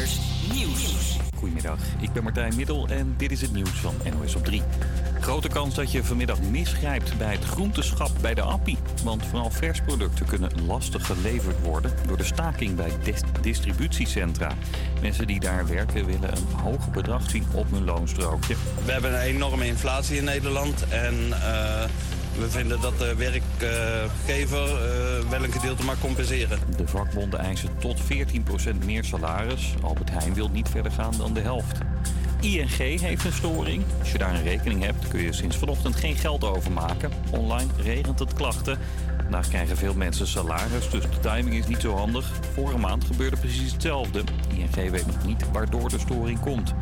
Nieuws. Goedemiddag, ik ben Martijn Middel en dit is het nieuws van NOS op 3. Grote kans dat je vanmiddag misgrijpt bij het groenteschap bij de Appie. Want vooral versproducten kunnen lastig geleverd worden door de staking bij distributiecentra. Mensen die daar werken willen een hoger bedrag zien op hun loonstrookje. We hebben een enorme inflatie in Nederland en... Uh we vinden dat de werkgever uh, wel een gedeelte mag compenseren. De vakbonden eisen tot 14% meer salaris. Albert Heijn wil niet verder gaan dan de helft. ING heeft een storing. Als je daar een rekening hebt, kun je sinds vanochtend geen geld overmaken. Online regent het klachten. Vandaag krijgen veel mensen salaris, dus de timing is niet zo handig. Vorige maand gebeurde precies hetzelfde. ING weet nog niet waardoor de storing komt.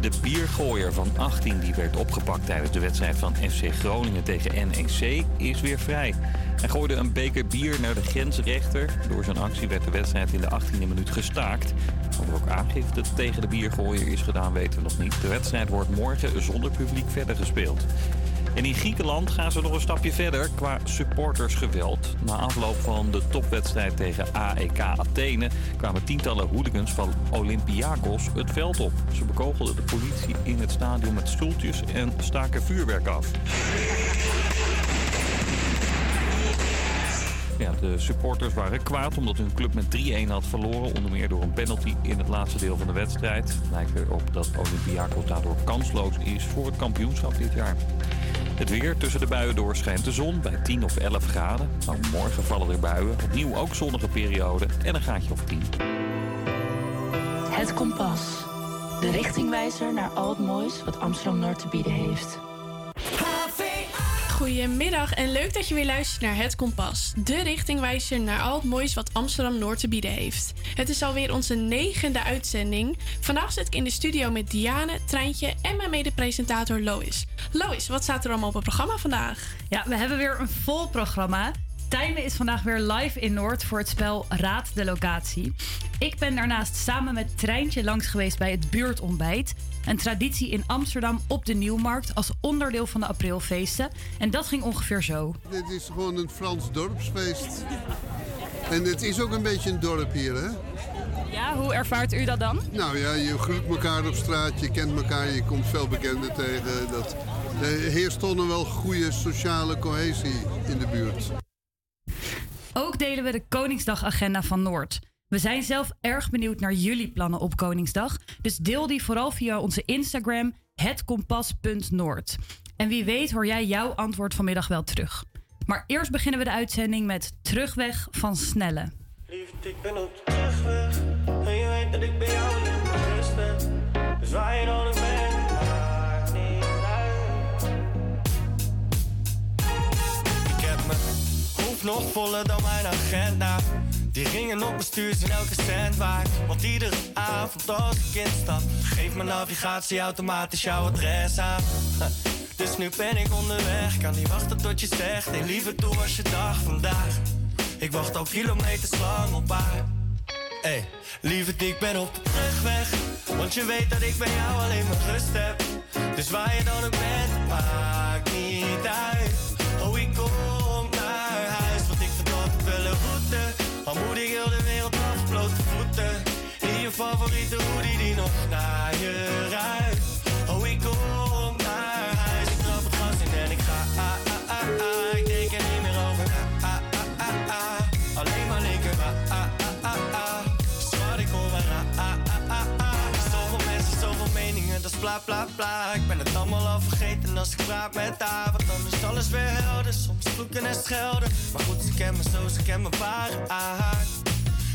De biergooier van 18 die werd opgepakt tijdens de wedstrijd van FC Groningen tegen NEC is weer vrij. Hij gooide een beker bier naar de grensrechter. Door zijn actie werd de wedstrijd in de 18e minuut gestaakt. Of er ook aangifte tegen de biergooier is gedaan weten we nog niet. De wedstrijd wordt morgen zonder publiek verder gespeeld. En in Griekenland gaan ze nog een stapje verder qua supportersgeweld. Na afloop van de topwedstrijd tegen AEK Athene kwamen tientallen hooligans van Olympiakos het veld op. Ze bekogelden de politie in het stadion met stoeltjes en staken vuurwerk af. De supporters waren kwaad omdat hun club met 3-1 had verloren. Onder meer door een penalty in het laatste deel van de wedstrijd. Het lijkt erop dat Olympiakos daardoor kansloos is voor het kampioenschap dit jaar. Het weer tussen de buien door schijnt de zon bij 10 of 11 graden. Nou, morgen vallen er buien. Opnieuw ook zonnige periode en een gaatje of 10. Het kompas. De richtingwijzer naar al het moois wat Amsterdam Noord te bieden heeft. Goedemiddag en leuk dat je weer luistert naar Het Kompas. De richtingwijzer naar al het moois wat Amsterdam Noord te bieden heeft. Het is alweer onze negende uitzending. Vandaag zit ik in de studio met Diane, Treintje en mijn mede-presentator Lois. Lois, wat staat er allemaal op het programma vandaag? Ja, we hebben weer een vol programma. Tijmen is vandaag weer live in Noord voor het spel Raad de Locatie. Ik ben daarnaast samen met Treintje langs geweest bij het buurtontbijt. Een traditie in Amsterdam op de Nieuwmarkt als onderdeel van de aprilfeesten. En dat ging ongeveer zo. Dit is gewoon een Frans dorpsfeest. En het is ook een beetje een dorp hier, hè? Ja, hoe ervaart u dat dan? Nou ja, je groet elkaar op straat, je kent elkaar, je komt veel bekenden tegen. Dat, er heerst toch wel goede sociale cohesie in de buurt. Ook delen we de Koningsdagagenda van Noord. We zijn zelf erg benieuwd naar jullie plannen op Koningsdag. Dus deel die vooral via onze Instagram, hetkompas.noord. En wie weet hoor jij jouw antwoord vanmiddag wel terug. Maar eerst beginnen we de uitzending met Terugweg van Snelle. Lief, ik ben op terugweg. En je weet dat ik bij jou in mijn rust ben. Dus waar je dan ook bent, maakt niet uit. Ik heb mijn hoofd nog voller dan mijn agenda. Die ringen op mijn stuur zijn elke cent waard. Want iedere avond als ik instap, geeft mijn navigatie automatisch jouw adres aan. Dus nu ben ik onderweg, kan niet wachten tot je zegt. Hey, liever doe als je dag vandaag. Ik wacht al kilometers lang op haar. Hey, lieve ik ben op de terugweg. Want je weet dat ik bij jou alleen maar rust heb. Dus waar je dan ook bent, maakt niet uit. Oh, ik kom naar huis, want ik altijd wel een route. Al moet ik heel de wereld af, blote voeten. In je favoriete hoodie die nog naar je ruikt. Oh, ik kom naar huis, ik trap het gas in en ik ga. Ah, ah, ah, ah. Ik denk er niet meer over. Ah, ah, ah, ah. Alleen maar linker. Ah, ah, ah, ah, ah. Schat, ik kom maar. Ah, ah, ah, ah. Zoveel mensen, zoveel meningen, dat is bla bla bla. Ik ben het allemaal al vergeten als ik praat met haar. Want dan is alles weer helder. Soms vloeken en schelden. Maar goed, ze kennen me zo, ze kennen me waar.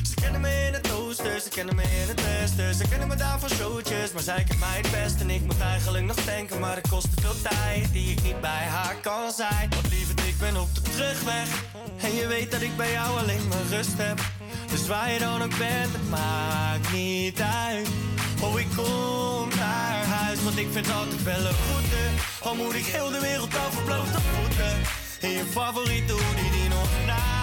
Ze kennen me in het oosten, ze kennen me in het westen. Ze kennen me daar van showtjes, maar zij kent mij het best. En ik moet eigenlijk nog denken, maar het kost te veel tijd die ik niet bij haar kan zijn. Want lieverd, ik ben op de terugweg. En je weet dat ik bij jou alleen maar rust heb. Dus waar je dan ook bent, het maakt niet uit. Oh, ik kom naar huis, want ik vind altijd wel een route. Al moet ik heel de wereld over voeten. In je favoriete hoodie die nog naar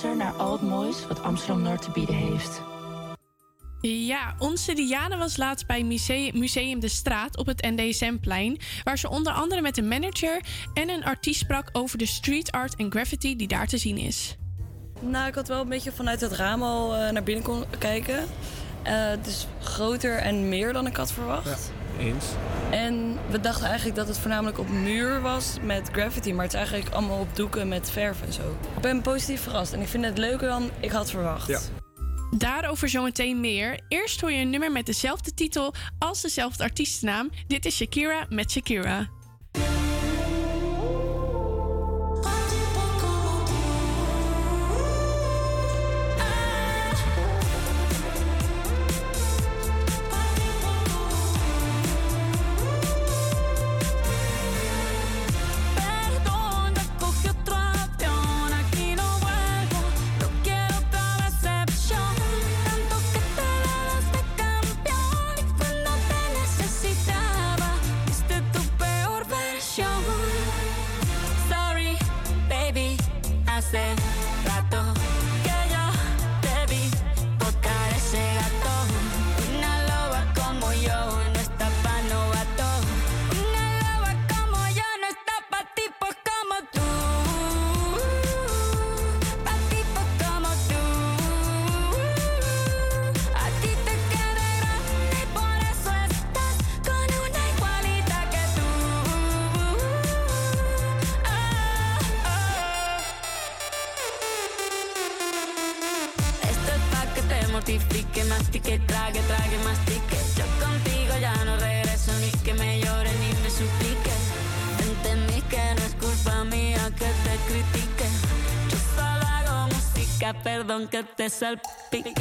naar al het moois wat Amsterdam-Noord te bieden heeft. Ja, onze Diana was laatst bij Museum, Museum De Straat op het NDSM-plein, waar ze onder andere met een manager en een artiest sprak over de street art en graffiti die daar te zien is. Nou, ik had wel een beetje vanuit het raam al eh, naar binnen kon kijken. Eh, het is groter en meer dan ik had verwacht. Eens. En we dachten eigenlijk dat het voornamelijk op muur was met graffiti, maar het is eigenlijk allemaal op doeken met verf en zo. Ik ben positief verrast en ik vind het leuker dan ik had verwacht. Ja. Daarover zometeen meer. Eerst hoor je een nummer met dezelfde titel als dezelfde artiestennaam. Dit is Shakira met Shakira. Mortifique, mastique, trague, trague, mastique. Yo contigo ya no regreso ni que me llore ni me suplique. Entendí que no es culpa mía que te critique. Yo solo hago música, perdón que te salpique.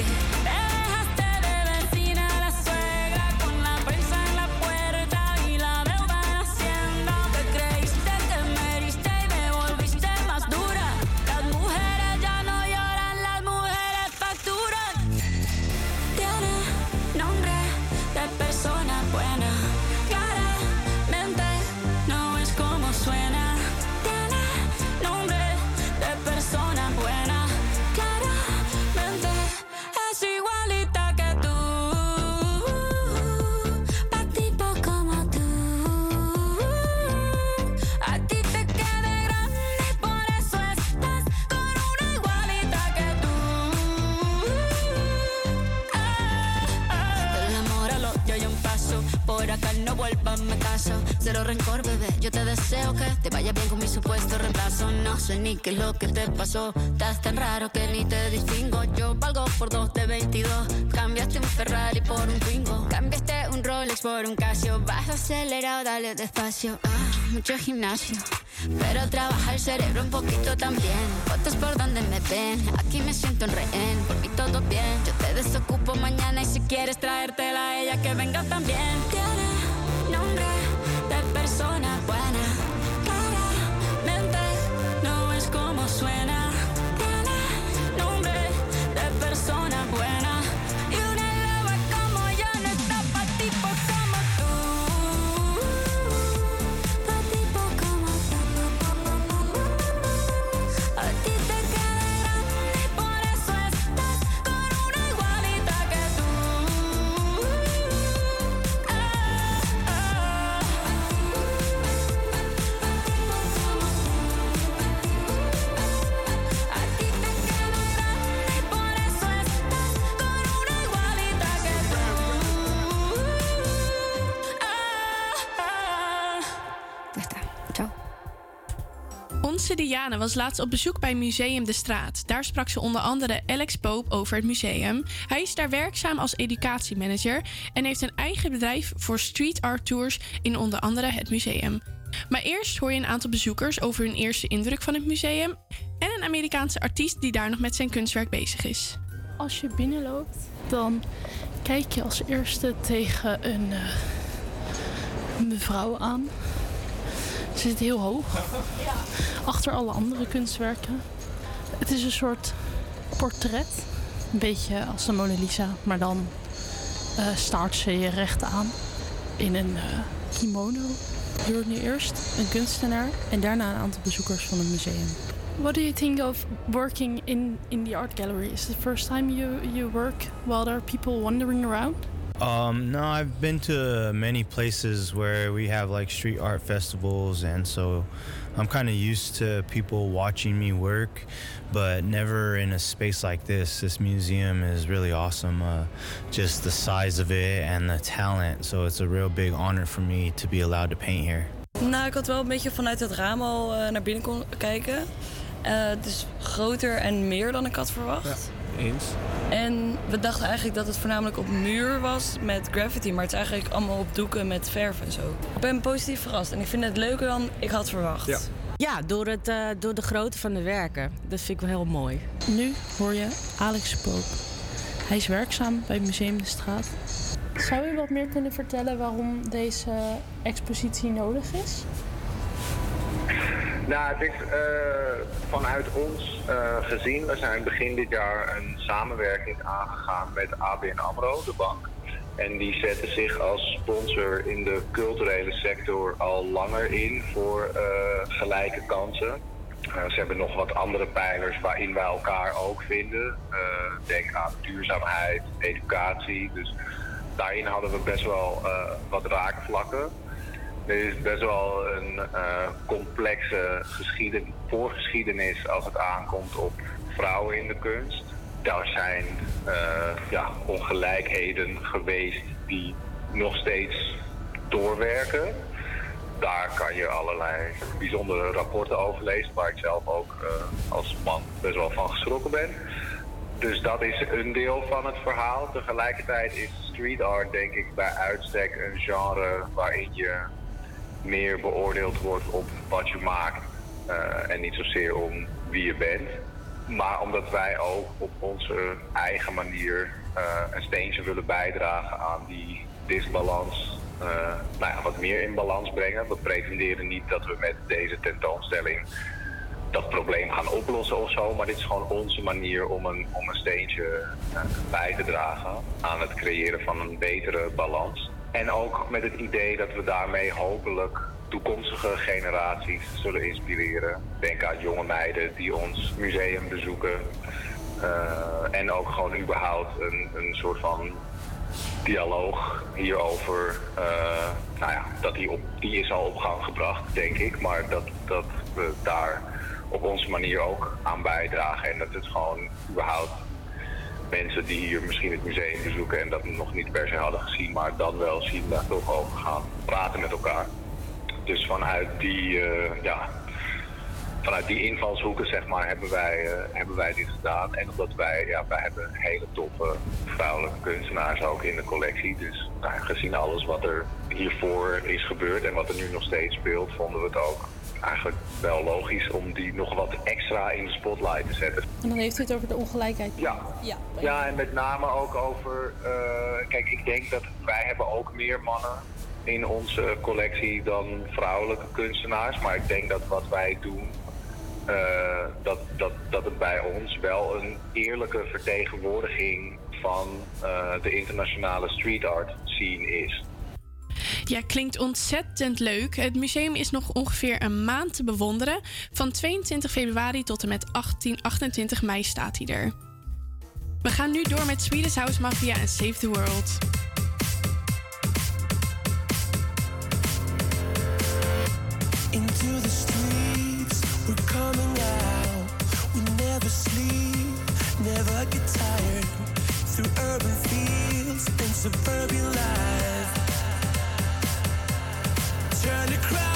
No vuelvas, me caso. Cero rencor, bebé. Yo te deseo que te vaya bien con mi supuesto reemplazo. No sé ni qué es lo que te pasó. Estás tan raro que ni te distingo. Yo valgo por dos de 22. Cambiaste un Ferrari por un Twingo. Cambiaste un Rolex por un Casio. Vas acelerado, dale despacio. Ah, mucho gimnasio. Pero trabaja el cerebro un poquito también. Fotos por donde me ven. Aquí me siento en rehén. Por mí todo bien. Yo te desocupo mañana y si quieres traértela a ella que venga también. Buena. Claramente no es como suena. Diana was laatst op bezoek bij Museum De Straat. Daar sprak ze onder andere Alex Pope over het museum. Hij is daar werkzaam als educatiemanager en heeft een eigen bedrijf voor street art tours in onder andere het museum. Maar eerst hoor je een aantal bezoekers over hun eerste indruk van het museum en een Amerikaanse artiest die daar nog met zijn kunstwerk bezig is. Als je binnenloopt, dan kijk je als eerste tegen een eh, mevrouw aan. Ze zit heel hoog. Achter alle andere kunstwerken. Het is een soort portret. Een beetje als de Mona Lisa, maar dan eh, staart ze je recht aan. In een eh, kimono. Hoort nu eerst een kunstenaar en daarna een aantal bezoekers van het museum. What do you think of working in, in the art gallery? Is it the first time you, you work while there are people wandering around? Um, no, I've been to many places where we have like street art festivals, and so I'm kind of used to people watching me work, but never in a space like this. This museum is really awesome, uh, just the size of it and the talent. So it's a real big honor for me to be allowed to paint here. Nou, ik had wel een beetje vanuit het raam al eh, naar binnen kon kijken. Eh, het is groter en meer dan ik had verwacht. Eens. En we dachten eigenlijk dat het voornamelijk op muur was met graffiti, maar het is eigenlijk allemaal op doeken met verf en zo. Ik ben positief verrast en ik vind het leuker dan ik had verwacht. Ja. Ja, door, het, eh, door de grootte van de werken. Dat vind ik wel heel mooi. Nu hoor je Alex Poop. Hij is werkzaam bij Museum de Straat. Zou u wat meer kunnen vertellen waarom deze expositie nodig is? Nou, het is eh, vanuit ons eh, gezien. We zijn begin dit jaar een samenwerking aangegaan met ABN AMRO, de bank. En die zetten zich als sponsor in de culturele sector al langer in voor eh, gelijke kansen. ze hebben nog wat andere pijlers waarin wij elkaar ook vinden. denk aan duurzaamheid, educatie. Dus daarin hadden we best wel wat raakvlakken. Er is best wel een uh, complexe geschieden, voorgeschiedenis als het aankomt op vrouwen in de kunst. Daar zijn uh, ja, ongelijkheden geweest die nog steeds doorwerken. Daar kan je allerlei bijzondere rapporten over lezen, waar ik zelf ook uh, als man best wel van geschrokken ben. Dus dat is een deel van het verhaal. Tegelijkertijd is street art denk ik bij uitstek een genre waarin je meer beoordeeld wordt op wat je maakt uh, en niet zozeer om wie je bent. Maar omdat wij ook op onze eigen manier uh, een steentje willen bijdragen aan die disbalans uh, nou ja, wat meer in balans brengen. We pretenderen niet dat we met deze tentoonstelling dat probleem gaan oplossen of zo. Maar dit is gewoon onze manier om een, om een steentje bij te dragen aan het creëren van een betere balans. En ook met het idee dat we daarmee hopelijk toekomstige generaties zullen inspireren. Denk aan jonge meiden die ons museum bezoeken. Uh, en ook gewoon überhaupt een, een soort van dialoog hierover. Uh, nou ja, dat die, op, die is al op gang gebracht, denk ik. Maar dat, dat we daar op onze manier ook aan bijdragen. En dat het gewoon überhaupt mensen die hier misschien het museum bezoeken en dat nog niet per se hadden gezien, maar dan wel zien, daar toch over gaan praten met elkaar. Dus vanuit die, uh, ja, vanuit die invalshoeken zeg maar, hebben, wij, uh, hebben wij dit gedaan. En omdat wij, ja, wij hebben hele toffe vrouwelijke kunstenaars ook in de collectie. Dus nou, gezien alles wat er hiervoor is gebeurd en wat er nu nog steeds speelt, vonden we het ook eigenlijk wel logisch om die nog wat extra in de spotlight te zetten. En dan heeft u het over de ongelijkheid. Ja, ja, ja en met name ook over... Uh, kijk, ik denk dat wij hebben ook meer mannen in onze collectie dan vrouwelijke kunstenaars. Maar ik denk dat wat wij doen, uh, dat, dat, dat het bij ons wel een eerlijke vertegenwoordiging van uh, de internationale street art scene is. Ja, klinkt ontzettend leuk. Het museum is nog ongeveer een maand te bewonderen. Van 22 februari tot en met 18, 28 mei staat hij er. We gaan nu door met Swedish House Mafia en Save the World. Into the streets, we're coming out. We never sleep, never get tired. Through urban fields and suburban life. Turn to cry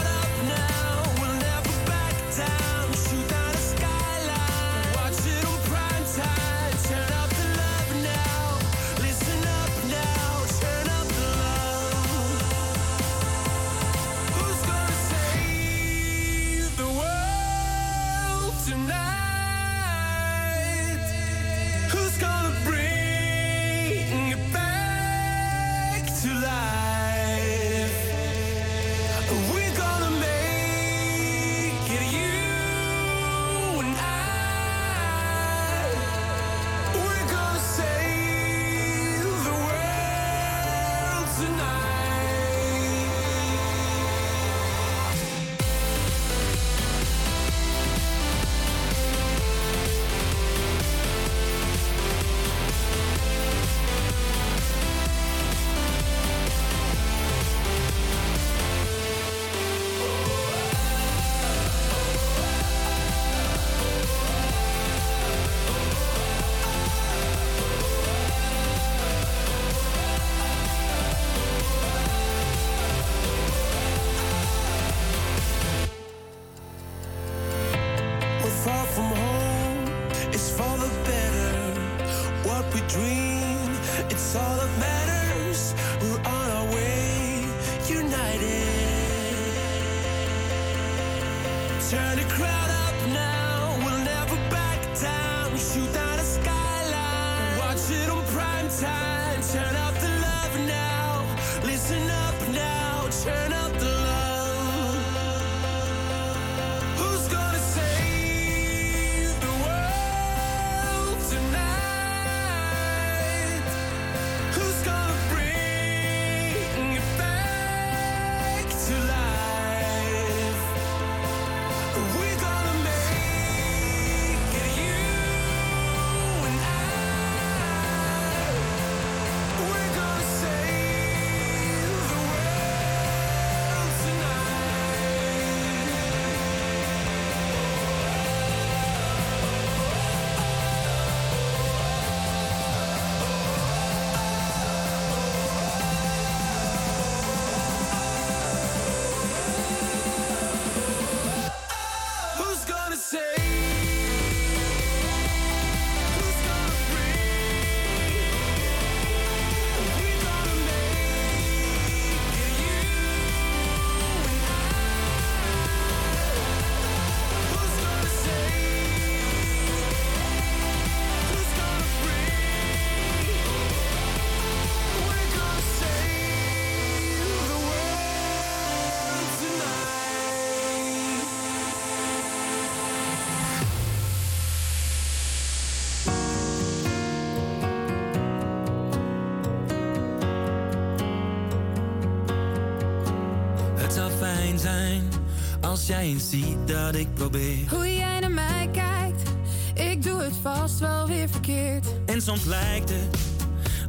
en ziet dat ik probeer. Hoe jij naar mij kijkt, ik doe het vast wel weer verkeerd. En soms lijkt het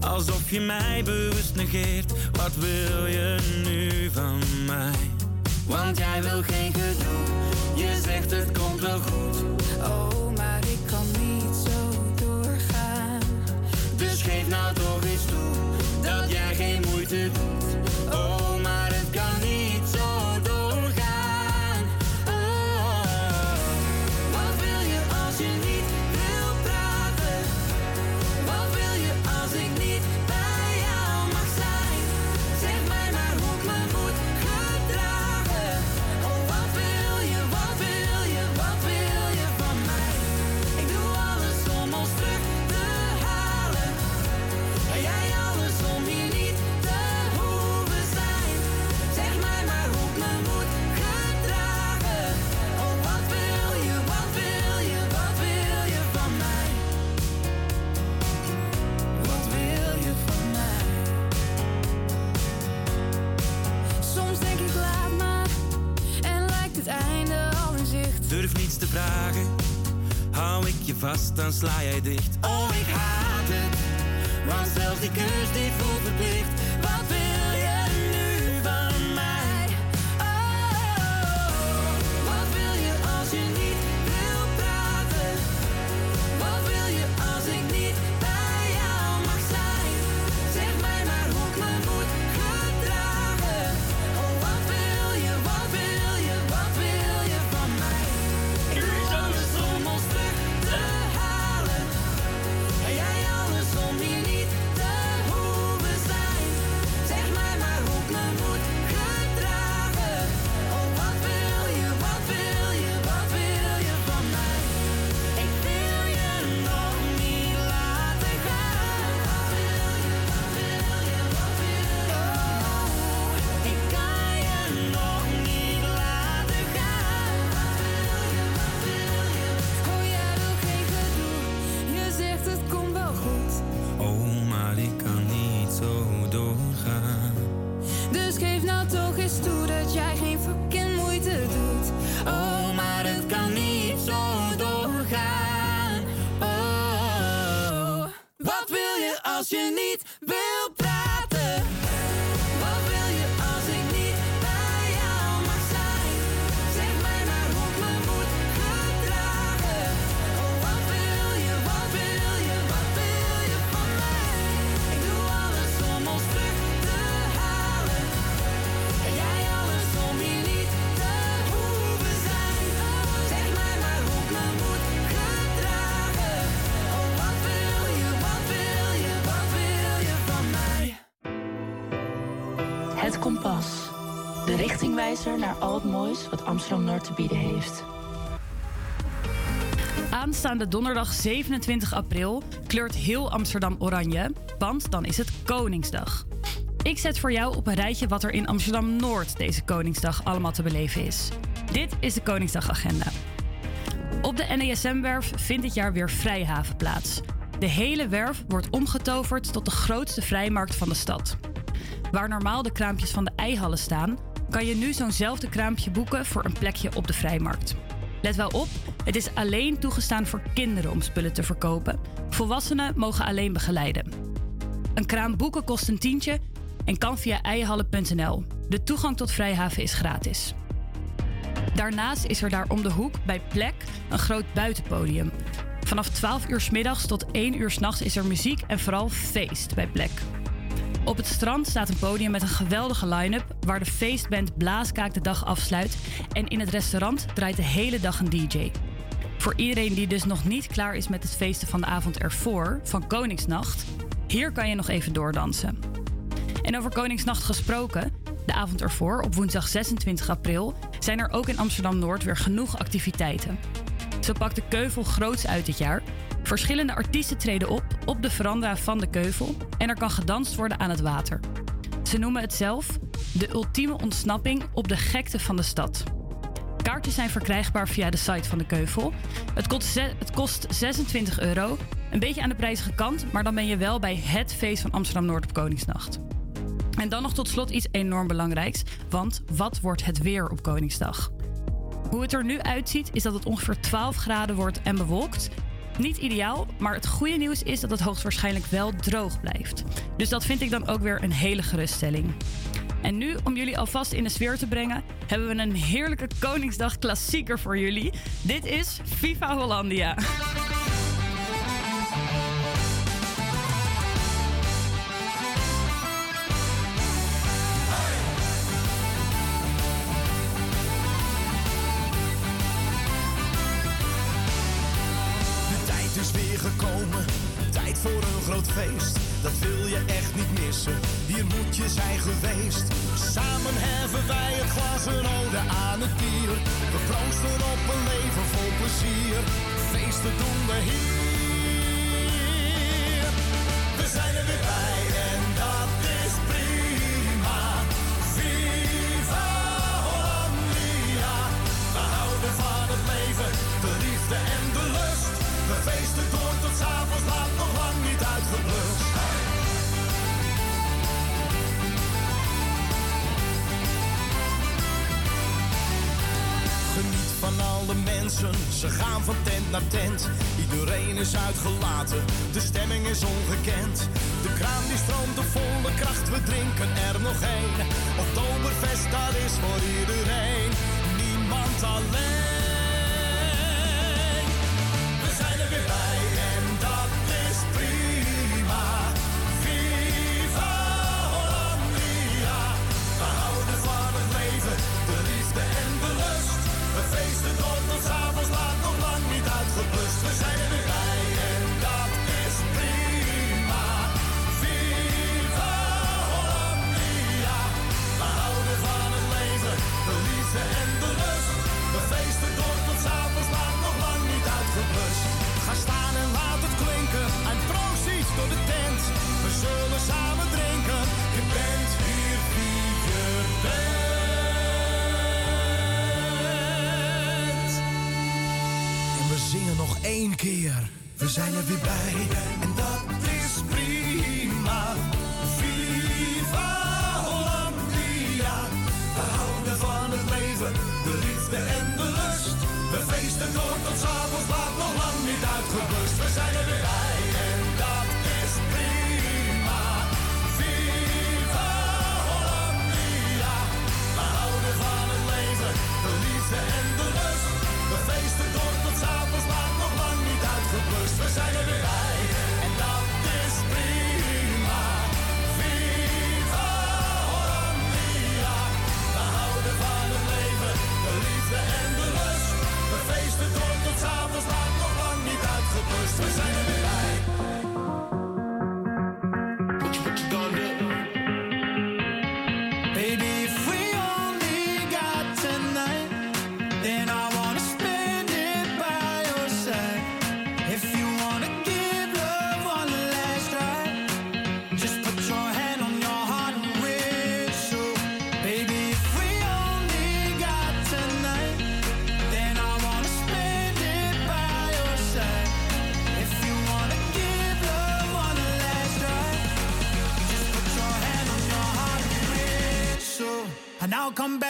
alsof je mij bewust negeert. Wat wil je nu van mij? Want jij wil geen gedoe, je zegt het komt wel goed. erledigt. Wat Amsterdam Noord te bieden heeft. Aanstaande donderdag 27 april kleurt heel Amsterdam oranje, want dan is het Koningsdag. Ik zet voor jou op een rijtje wat er in Amsterdam Noord deze Koningsdag allemaal te beleven is. Dit is de Koningsdagagenda. Op de NESM-werf vindt dit jaar weer Vrijhaven plaats. De hele werf wordt omgetoverd tot de grootste vrijmarkt van de stad. Waar normaal de kraampjes van de eihallen staan, kan je nu zo'nzelfde kraampje boeken voor een plekje op de vrijmarkt. Let wel op, het is alleen toegestaan voor kinderen om spullen te verkopen. Volwassenen mogen alleen begeleiden. Een kraam boeken kost een tientje en kan via eihallen.nl. De toegang tot Vrijhaven is gratis. Daarnaast is er daar om de hoek bij Plek een groot buitenpodium. Vanaf 12 uur 's middags tot 1 uur 's nachts is er muziek en vooral feest bij Plek. Op het strand staat een podium met een geweldige line-up waar de feestband Blaaskaak de dag afsluit en in het restaurant draait de hele dag een DJ. Voor iedereen die dus nog niet klaar is met het feesten van de avond ervoor, van Koningsnacht, hier kan je nog even doordansen. En over Koningsnacht gesproken, de avond ervoor, op woensdag 26 april, zijn er ook in Amsterdam Noord weer genoeg activiteiten. Zo pakt de Keuvel groots uit dit jaar. Verschillende artiesten treden op op de veranda van de Keuvel en er kan gedanst worden aan het water. Ze noemen het zelf de ultieme ontsnapping op de gekte van de stad. Kaartjes zijn verkrijgbaar via de site van de Keuvel. Het kost, het kost 26 euro. Een beetje aan de prijzige kant, maar dan ben je wel bij het feest van Amsterdam Noord op Koningsnacht. En dan nog tot slot iets enorm belangrijks. Want wat wordt het weer op Koningsdag? Hoe het er nu uitziet is dat het ongeveer 12 graden wordt en bewolkt. Niet ideaal, maar het goede nieuws is dat het hoogstwaarschijnlijk wel droog blijft. Dus dat vind ik dan ook weer een hele geruststelling. En nu, om jullie alvast in de sfeer te brengen, hebben we een heerlijke Koningsdag klassieker voor jullie. Dit is Viva Hollandia.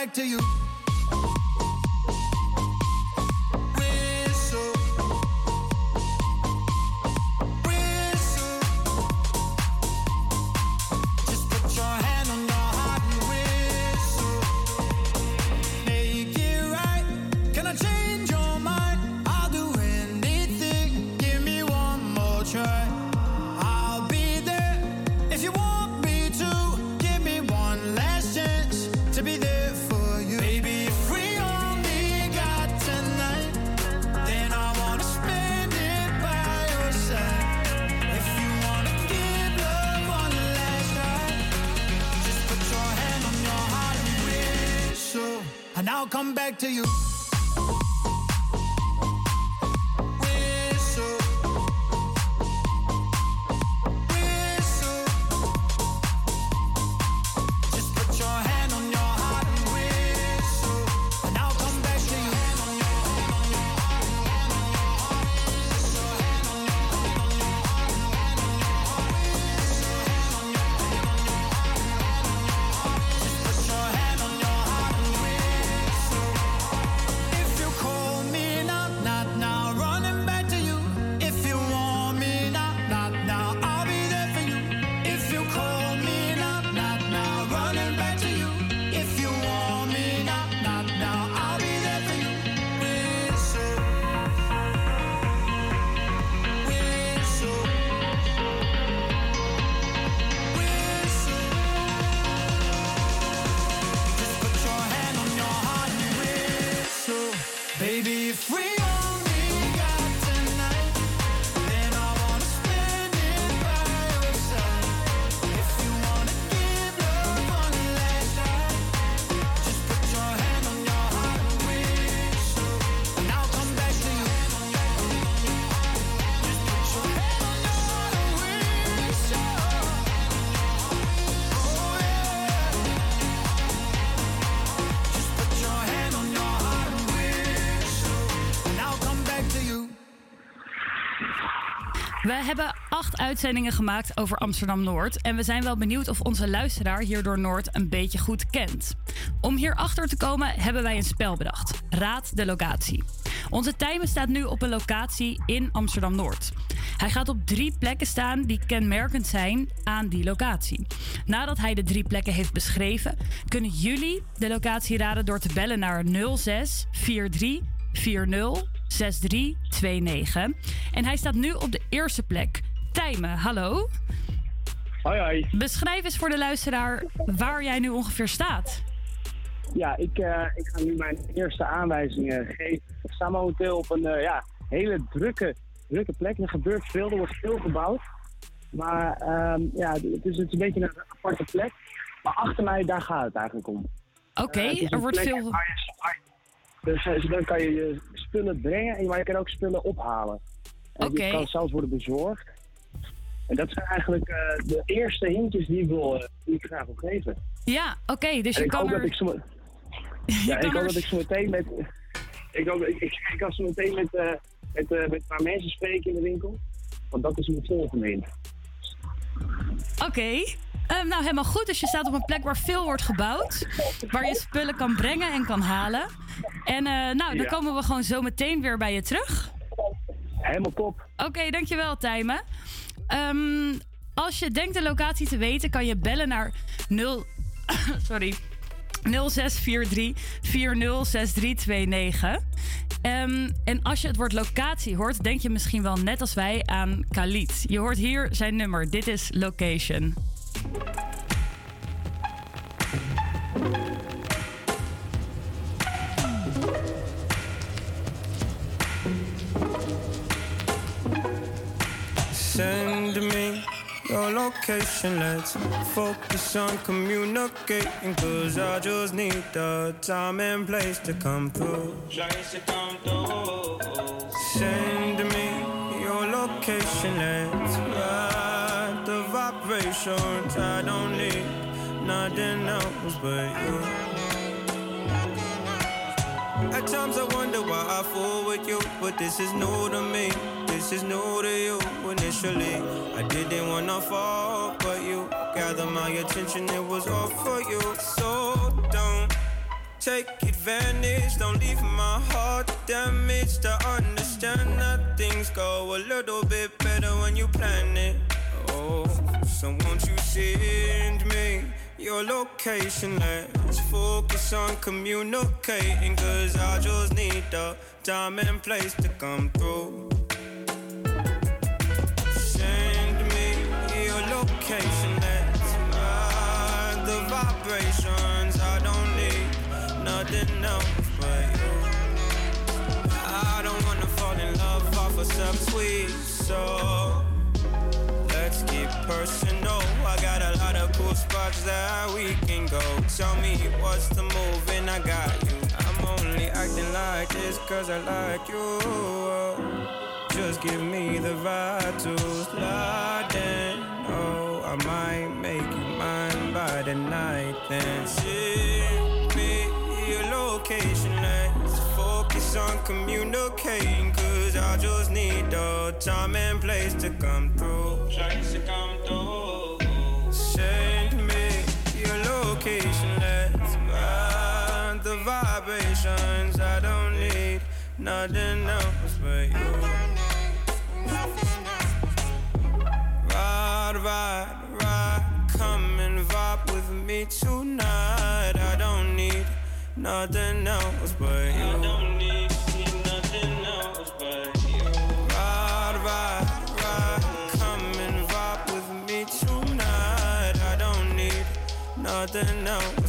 Back to you. We hebben acht uitzendingen gemaakt over Amsterdam Noord. En we zijn wel benieuwd of onze luisteraar hierdoor Noord een beetje goed kent. Om hierachter te komen hebben wij een spel bedacht. Raad de locatie. Onze timer staat nu op een locatie in Amsterdam Noord. Hij gaat op drie plekken staan die kenmerkend zijn aan die locatie. Nadat hij de drie plekken heeft beschreven, kunnen jullie de locatie raden door te bellen naar 06 43 40 6329. En hij staat nu op de eerste plek. Tijmen, hallo. Hoi, hoi. Beschrijf eens voor de luisteraar waar jij nu ongeveer staat. Ja, ik, eh, ik ga nu mijn eerste aanwijzingen geven. Ik sta momenteel op een eh, ja, hele drukke, drukke plek. Er gebeurt veel, er wordt veel gebouwd. Maar ehm, ja, het is, het is een beetje een aparte plek. Maar achter mij, daar gaat het eigenlijk om. Oké, Eh, er wordt veel. je- Dus, eh, dan kan je je spullen brengen, en maar je kan ook spullen ophalen. En Oké. Die kan zelfs worden bezorgd. En dat zijn eigenlijk eh, de eerste hintjes die ik, wil, eh, die ik graag wil geven. Ja, oké, dus En je ik kan hoop er... dat ik zo... Ja, ik hoop er- dat ik zo meteen met... Ik, hoop, ik, ik, ik kan zo meteen met, eh, met, met een paar mensen spreken in de winkel. Want dat is mijn volgende hint. Oké. Ehm, nou, helemaal goed. Dus je staat op een plek waar veel wordt gebouwd. Waar je spullen kan brengen en kan halen. En nou, dan Ja. komen we gewoon zo meteen weer bij je terug. Helemaal top. Oké, dankjewel Tijmen. Ehm, als je denkt de locatie te weten, kan je bellen naar 0... Sorry. 0643 406329. Ehm, en als je het woord locatie hoort, denk je misschien wel net als wij aan Khalid. Je hoort hier zijn nummer. Dit is Location. Send me your location. Let's focus on communicating. Cause I just need the time and place to come through. Send me your location. Let's ride the vibrations. I don't need nothing else but you. At times I wonder why I fool with you, but this is new to me. This is new to you. Initially, I didn't wanna fall, but you gathered my attention. It was all for you. So don't take advantage. Don't leave my heart damaged. I understand that things go a little bit better when you plan it. Oh, so won't you send me your location? Let's focus on communicating. Cause I just need the time and place to come through. Location. Let's ride the vibrations. I don't need nothing else but you. I don't wanna fall in love off of some sweet so let's keep personal. I got a lot of cool spots that we can go. Tell me what's the move and I got you. I'm only acting like this cause I like you. Just give me the vibe to slide I might make you mine by the night. Then send me your location. Let's focus on communicating. Cause I just need the time and place to come through. Place to come through. Send me your location. Let's ride the vibrations. I don't need nothing else but you. Ride, ride, ride. Come and vibe with me tonight. I don't need nothing else but you. I don't need, nothing else but you. Ride, ride, ride. Come and vibe with me tonight. I don't need nothing else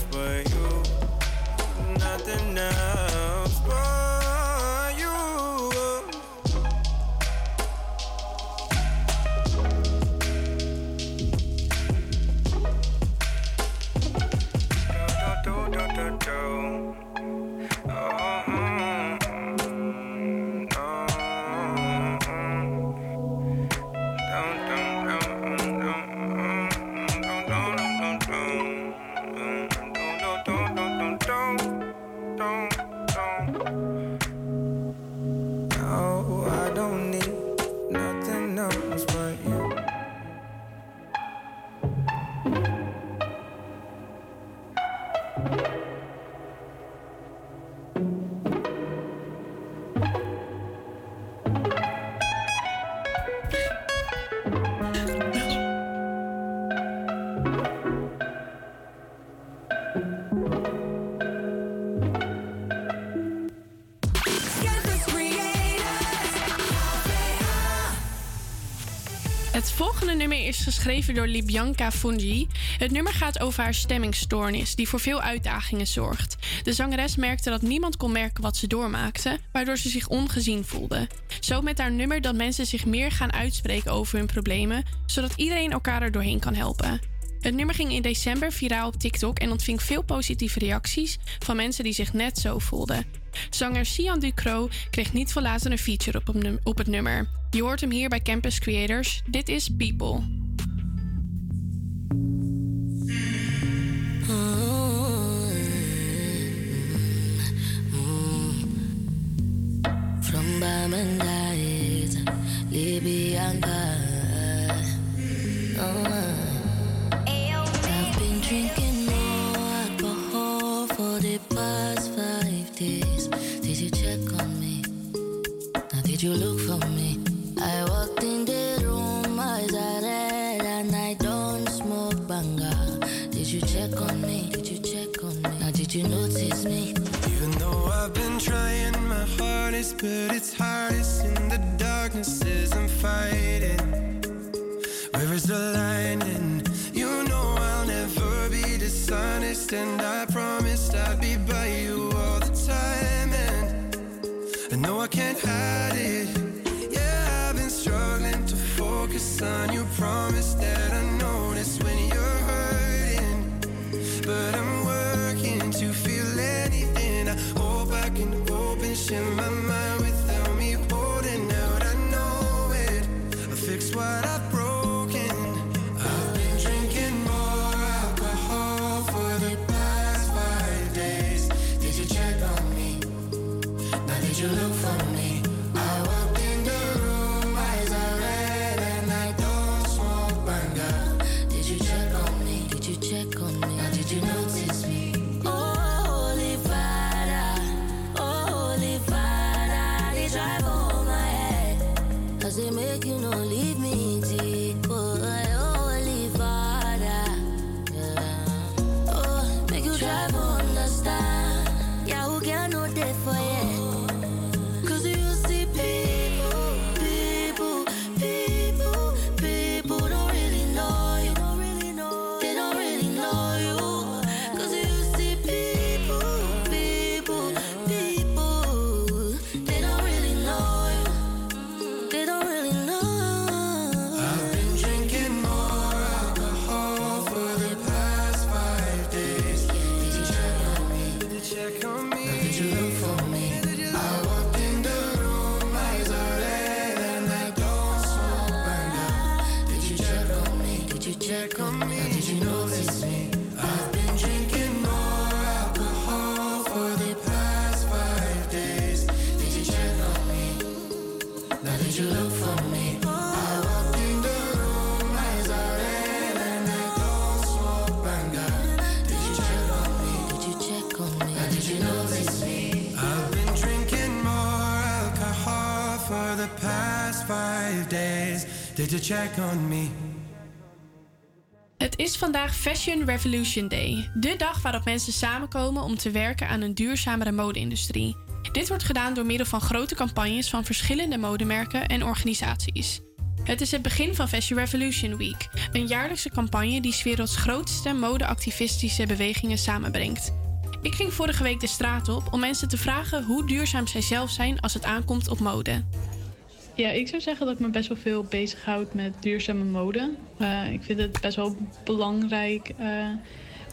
nummer is geschreven door Libyanka Fungi. Het nummer gaat over haar stemmingstoornis, die voor veel uitdagingen zorgt. De zangeres merkte dat niemand kon merken wat ze doormaakte, waardoor ze zich ongezien voelde. Zo met haar nummer dat mensen zich meer gaan uitspreken over hun problemen, zodat iedereen elkaar er doorheen kan helpen. Het nummer ging in december viraal op TikTok en ontving veel positieve reacties van mensen die zich net zo voelden. Zanger Sian Ducro kreeg niet veel een feature op, op het nummer. Je hoort hem hier bij Campus Creators. Dit is People. Check on me? Het is vandaag Fashion Revolution Day, de dag waarop mensen samenkomen om te werken aan een duurzamere mode-industrie. Dit wordt gedaan door middel van grote campagnes van verschillende modemerken en organisaties. Het is het begin van Fashion Revolution Week, een jaarlijkse campagne die 's werelds grootste mode-activistische bewegingen samenbrengt. Ik ging vorige week de straat op om mensen te vragen hoe duurzaam zij zelf zijn als het aankomt op mode. Ja, ik zou zeggen dat ik me best wel veel bezighoud met duurzame mode. Eh, ik vind het best wel belangrijk eh,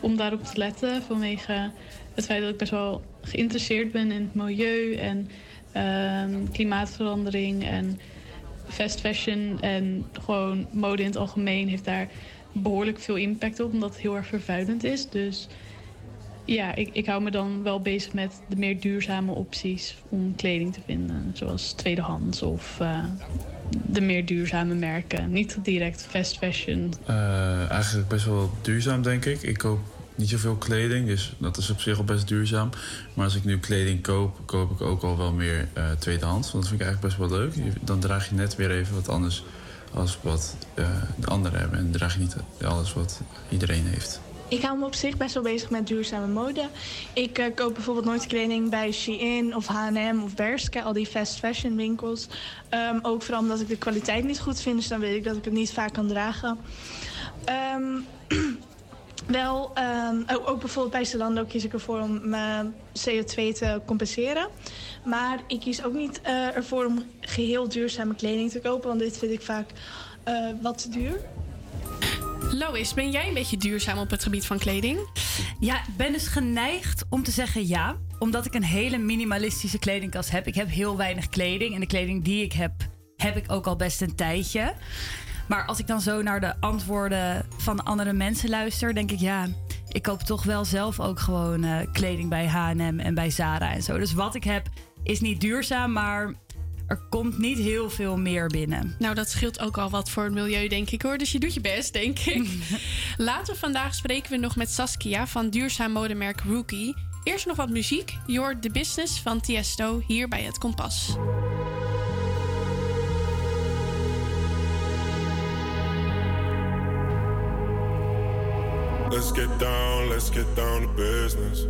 om daarop te letten vanwege het feit dat ik best wel geïnteresseerd ben in het milieu en ehm, klimaatverandering en fast fashion en gewoon mode in het algemeen heeft daar behoorlijk veel impact op, omdat het heel erg vervuilend is. Dus ja, ik, ik hou me dan wel bezig met de meer duurzame opties om kleding te vinden. Zoals tweedehands of eh, de meer duurzame merken. Niet direct fast fashion. Eh, eigenlijk best wel duurzaam, denk ik. Ik koop niet zoveel kleding, dus dat is op zich al best duurzaam. Maar als ik nu kleding koop, koop ik ook al wel meer eh, tweedehands. Want dat vind ik eigenlijk best wel leuk. Dan draag je net weer even wat anders als wat de anderen hebben. En draag je niet alles wat iedereen heeft. Ik hou me op zich best wel bezig met duurzame mode. Ik eh, koop bijvoorbeeld nooit kleding bij Shein of H&M of Bershka, al die fast fashion winkels. Ehm, ook vooral omdat ik de kwaliteit niet goed vind, dus dan weet ik dat ik het niet vaak kan dragen. Ehm, wel, ehm, ook, bijvoorbeeld bij Zalando kies ik ervoor om mijn CO2 te compenseren. Maar ik kies ook niet eh, ervoor om geheel duurzame kleding te kopen, want dit vind ik vaak eh, wat te duur. Lois, ben jij een beetje duurzaam op het gebied van kleding? Ja, ik ben dus geneigd om te zeggen ja. Omdat ik een hele minimalistische kledingkast heb. Ik heb heel weinig kleding. En de kleding die ik heb, heb ik ook al best een tijdje. Maar als ik dan zo naar de antwoorden van andere mensen luister, denk ik ja. Ik koop toch wel zelf ook gewoon eh, kleding bij HM en bij Zara en zo. Dus wat ik heb is niet duurzaam, maar er komt niet heel veel meer binnen. Nou, dat scheelt ook al wat voor het milieu, denk ik hoor. Dus je doet je best, denk ik. Later vandaag spreken we nog met Saskia van duurzaam modemerk Rookie. Eerst nog wat muziek. Je hoort The Business van Tiesto hier bij Het Kompas. Let's get down, let's get down to business.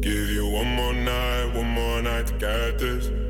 Give you one more night, one more night to get this.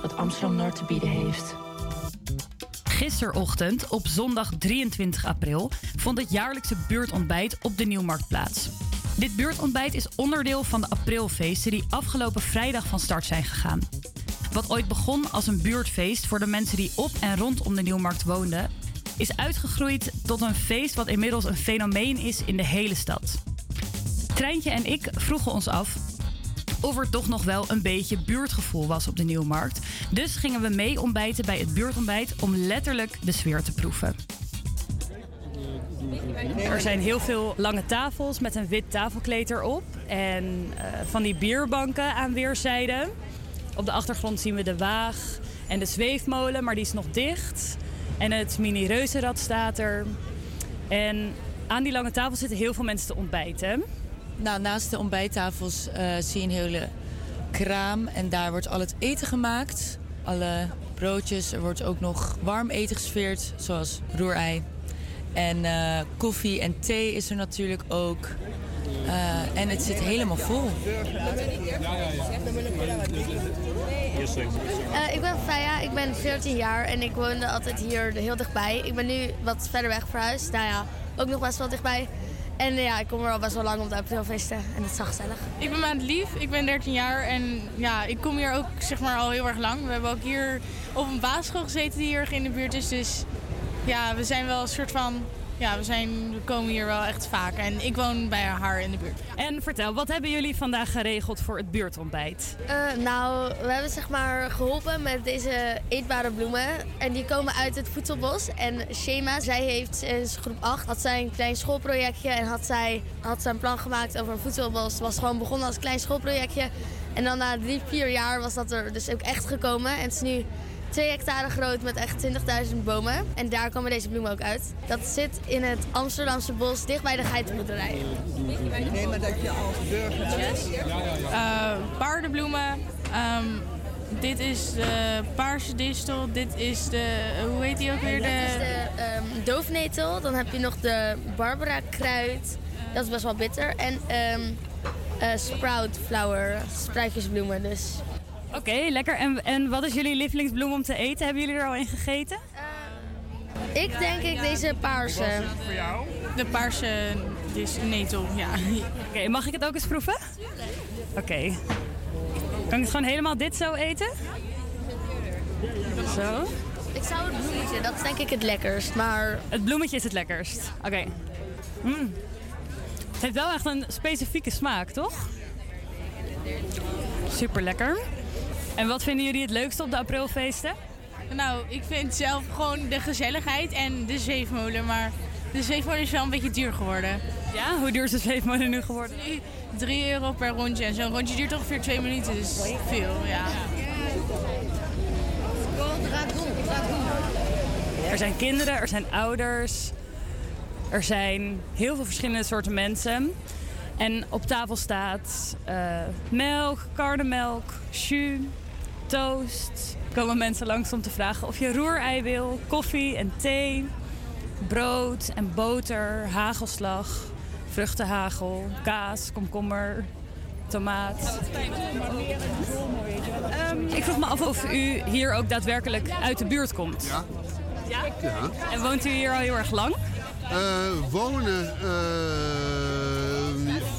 Wat Amsterdam-Noord te bieden heeft. Gisterochtend, op zondag 23 april, vond het jaarlijkse buurtontbijt op de Nieuwmarkt plaats. Dit buurtontbijt is onderdeel van de aprilfeesten die afgelopen vrijdag van start zijn gegaan. Wat ooit begon als een buurtfeest voor de mensen die op en rondom de Nieuwmarkt woonden, is uitgegroeid tot een feest wat inmiddels een fenomeen is in de hele stad. Treintje en ik vroegen ons af of er toch nog wel een beetje buurtgevoel was op de Nieuwmarkt. Dus gingen we mee ontbijten bij het buurtontbijt om letterlijk de sfeer te proeven. Er zijn heel veel lange tafels met een wit tafelkleed erop. En eh, van die bierbanken aan weerszijden. Op de achtergrond zien we de waag en de zweefmolen, maar die is nog dicht. En het mini-reuzenrad staat er. En aan die lange tafel zitten heel veel mensen te ontbijten. Nou, naast de ontbijttafels eh, zie je een hele kraam en daar wordt al het eten gemaakt. Alle broodjes, er wordt ook nog warm eten gesfeerd, zoals roerei. En eh, koffie en thee is er natuurlijk ook. Eh, en het zit helemaal vol. Eh, ik ben Faya, ik ben 14 jaar en ik woonde altijd hier heel dichtbij. Ik ben nu wat verder weg verhuisd. Nou ja, ook nog best wel dichtbij. En ja, ik kom er al best wel lang op de aprilfeesten en het is gezellig. Ik ben Maand Lief, ik ben 13 jaar en ja, ik kom hier ook zeg maar al heel erg lang. We hebben ook hier op een basisschool gezeten die hier in de buurt is. Dus ja, we zijn wel een soort van, ja, we, zijn, we komen hier wel echt vaak. En ik woon bij haar in de buurt. En vertel, wat hebben jullie vandaag geregeld voor het buurtontbijt? Eh, nou, we hebben zeg maar geholpen met deze eetbare bloemen. En die komen uit het voedselbos. En Shema, zij heeft sinds groep 8 had zij een klein schoolprojectje. En had zij had zij een plan gemaakt over een voedselbos. Het was gewoon begonnen als klein schoolprojectje. En dan na drie, vier jaar was dat er dus ook echt gekomen. En het is nu 2 hectare groot met echt 20.000 bomen. En daar komen deze bloemen ook uit. Dat zit in het Amsterdamse bos, dicht bij de geitenboerderij. Ik neem maar dat je als burger... Eh, paardenbloemen. ehm, dit is de paarse distel. Dit is de, hoe heet die ook weer? Dat is De, de ehm, doofnetel. Dan heb je nog de Barbara kruid. Dat is best wel bitter. En ehm eh, sprout flower, spruitjesbloemen. Dus Oké, lekker. En, en wat is jullie lievelingsbloem om te eten? Hebben jullie er al in gegeten? ik denk ik deze paarse. voor jou? De paarse netel, ja. Oké, mag ik het ook eens proeven? Oké. Kan ik het gewoon helemaal dit zo eten? Zo. Ik zou het bloemetje, dat is denk ik het lekkerst. Maar Het bloemetje is het lekkerst. Oké. Mm. Het heeft wel echt een specifieke smaak, toch? Super lekker. En wat vinden jullie het leukste op de aprilfeesten? Nou, ik vind zelf gewoon de gezelligheid en de zweefmolen. Maar de zweefmolen is wel een beetje duur geworden. Ja, hoe duur is de zweefmolen nu geworden? 3 euro per rondje. En zo'n rondje duurt ongeveer 2 minuten. Dus veel, ja. Er zijn kinderen, er zijn ouders. Er zijn heel veel verschillende soorten mensen. En op tafel staat eh, melk, karnemelk, jus, toast. Er komen mensen langs om te vragen of je roerei wil, koffie en thee, brood en boter, hagelslag, Vruchtenhagel, kaas, komkommer, tomaat. Ehm, ik vroeg me af of u hier ook daadwerkelijk uit de buurt komt. Ja. Ja? Ja. En woont u hier al heel erg lang? Eh, wonen eh,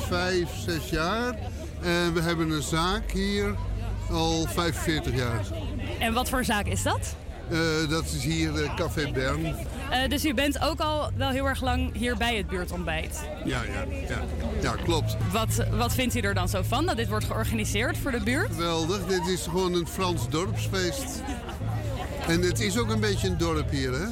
vijf, zes jaar. En we hebben een zaak hier al 45 jaar. En wat voor zaak is dat? Eh, dat is hier eh, Café Bern. Eh, dus u bent ook al wel heel erg lang hier bij het buurtontbijt. Ja, ja, ja. ja klopt. Wat, wat vindt u er dan zo van dat dit wordt georganiseerd voor de buurt? Geweldig. Dit is gewoon een Frans dorpsfeest. En het is ook een beetje een dorp hier, hè?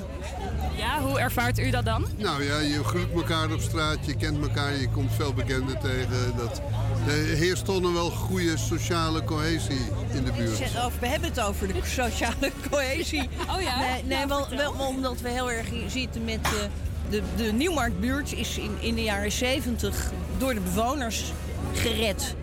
Ja, hoe ervaart u dat dan? Nou ja, je groet elkaar op straat, je kent elkaar, je komt veel bekenden tegen. Dat, er heerst toch nog wel goede sociale cohesie in de buurt. We hebben het over de sociale cohesie. Oh ja? Nee, nee wel, wel omdat we heel erg zitten met de, de, de Nieuwmarktbuurt is in, in de jaren 70 door de bewoners gered.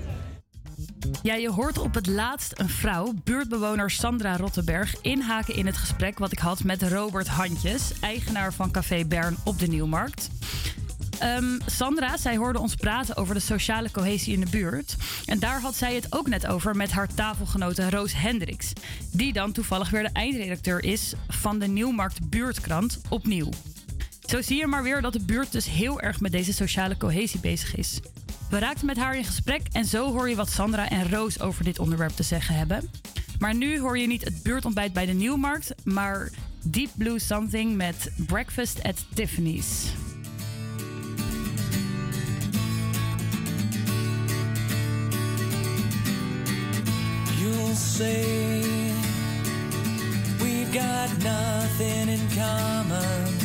Ja, je hoort op het laatst een vrouw, buurtbewoner Sandra Rottenberg, inhaken in het gesprek wat ik had met Robert Handjes, eigenaar van Café Bern op de Nieuwmarkt. Ehm, Sandra, zij hoorde ons praten over de sociale cohesie in de buurt. En daar had zij het ook net over met haar tafelgenote Roos Hendricks. Die dan toevallig weer de eindredacteur is van de Nieuwmarkt Buurtkrant opnieuw. Zo zie je maar weer dat de buurt dus heel erg met deze sociale cohesie bezig is. We raakten met haar in gesprek en zo hoor je wat Sandra en Roos over dit onderwerp te zeggen hebben. Maar nu hoor je niet het buurtontbijt bij de Nieuwmarkt, maar Deep Blue Something met Breakfast at Tiffany's. You'll say we've got nothing in common,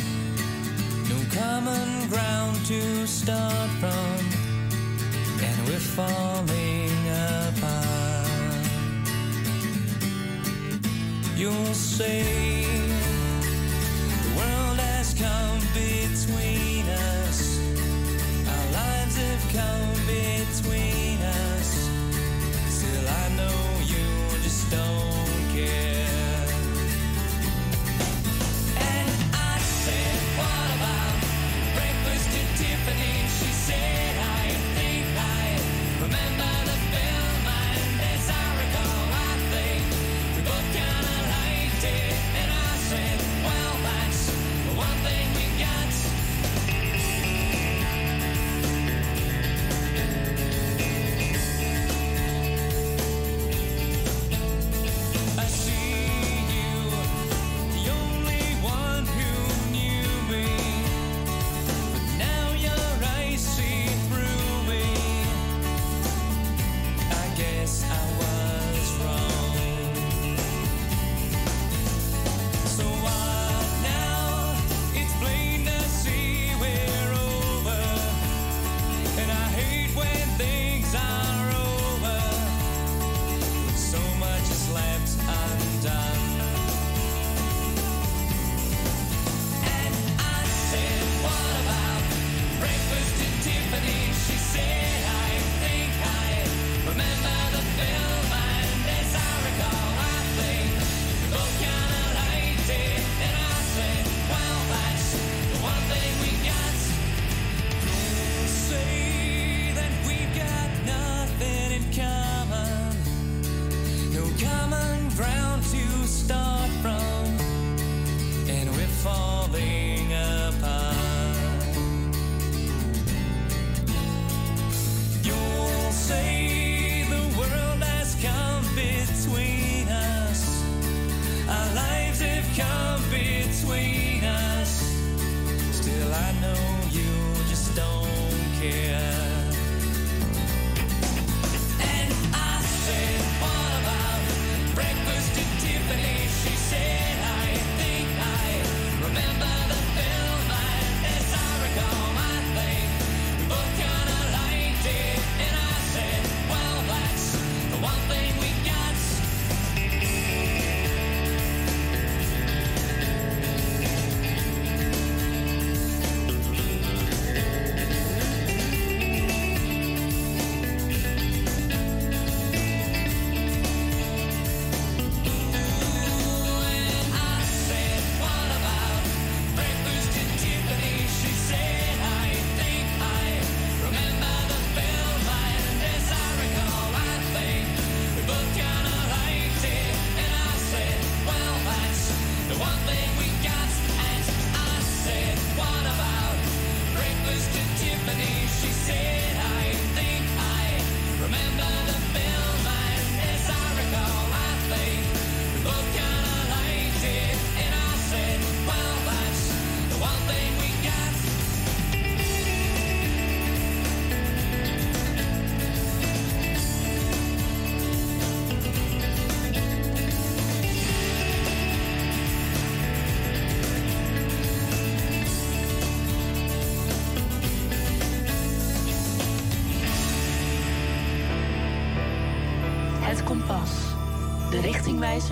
no common ground to start from, and we're falling apart. You'll say the world has come between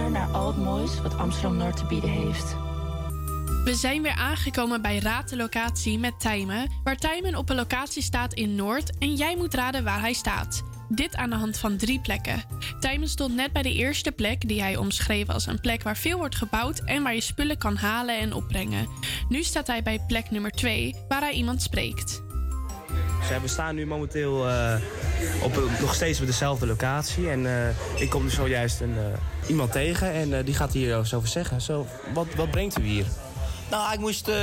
naar al het moois wat Amsterdam Noord te bieden heeft. We zijn weer aangekomen bij Raad de Locatie met Tijmen, waar Tijmen op een locatie staat in Noord en jij moet raden waar hij staat. Dit aan de hand van drie plekken. Tijmen stond net bij de eerste plek, die hij omschreef als een plek waar veel wordt gebouwd en waar je spullen kan halen en opbrengen. Nu staat hij bij plek nummer 2, waar hij iemand spreekt. Dus we staan nu momenteel eh, op, nog steeds op dezelfde locatie. En eh, ik kom dus zojuist een, eh, iemand tegen en eh, die gaat hier zo over zeggen. Zo, wat, wat brengt u hier? Nou, ik moest eh,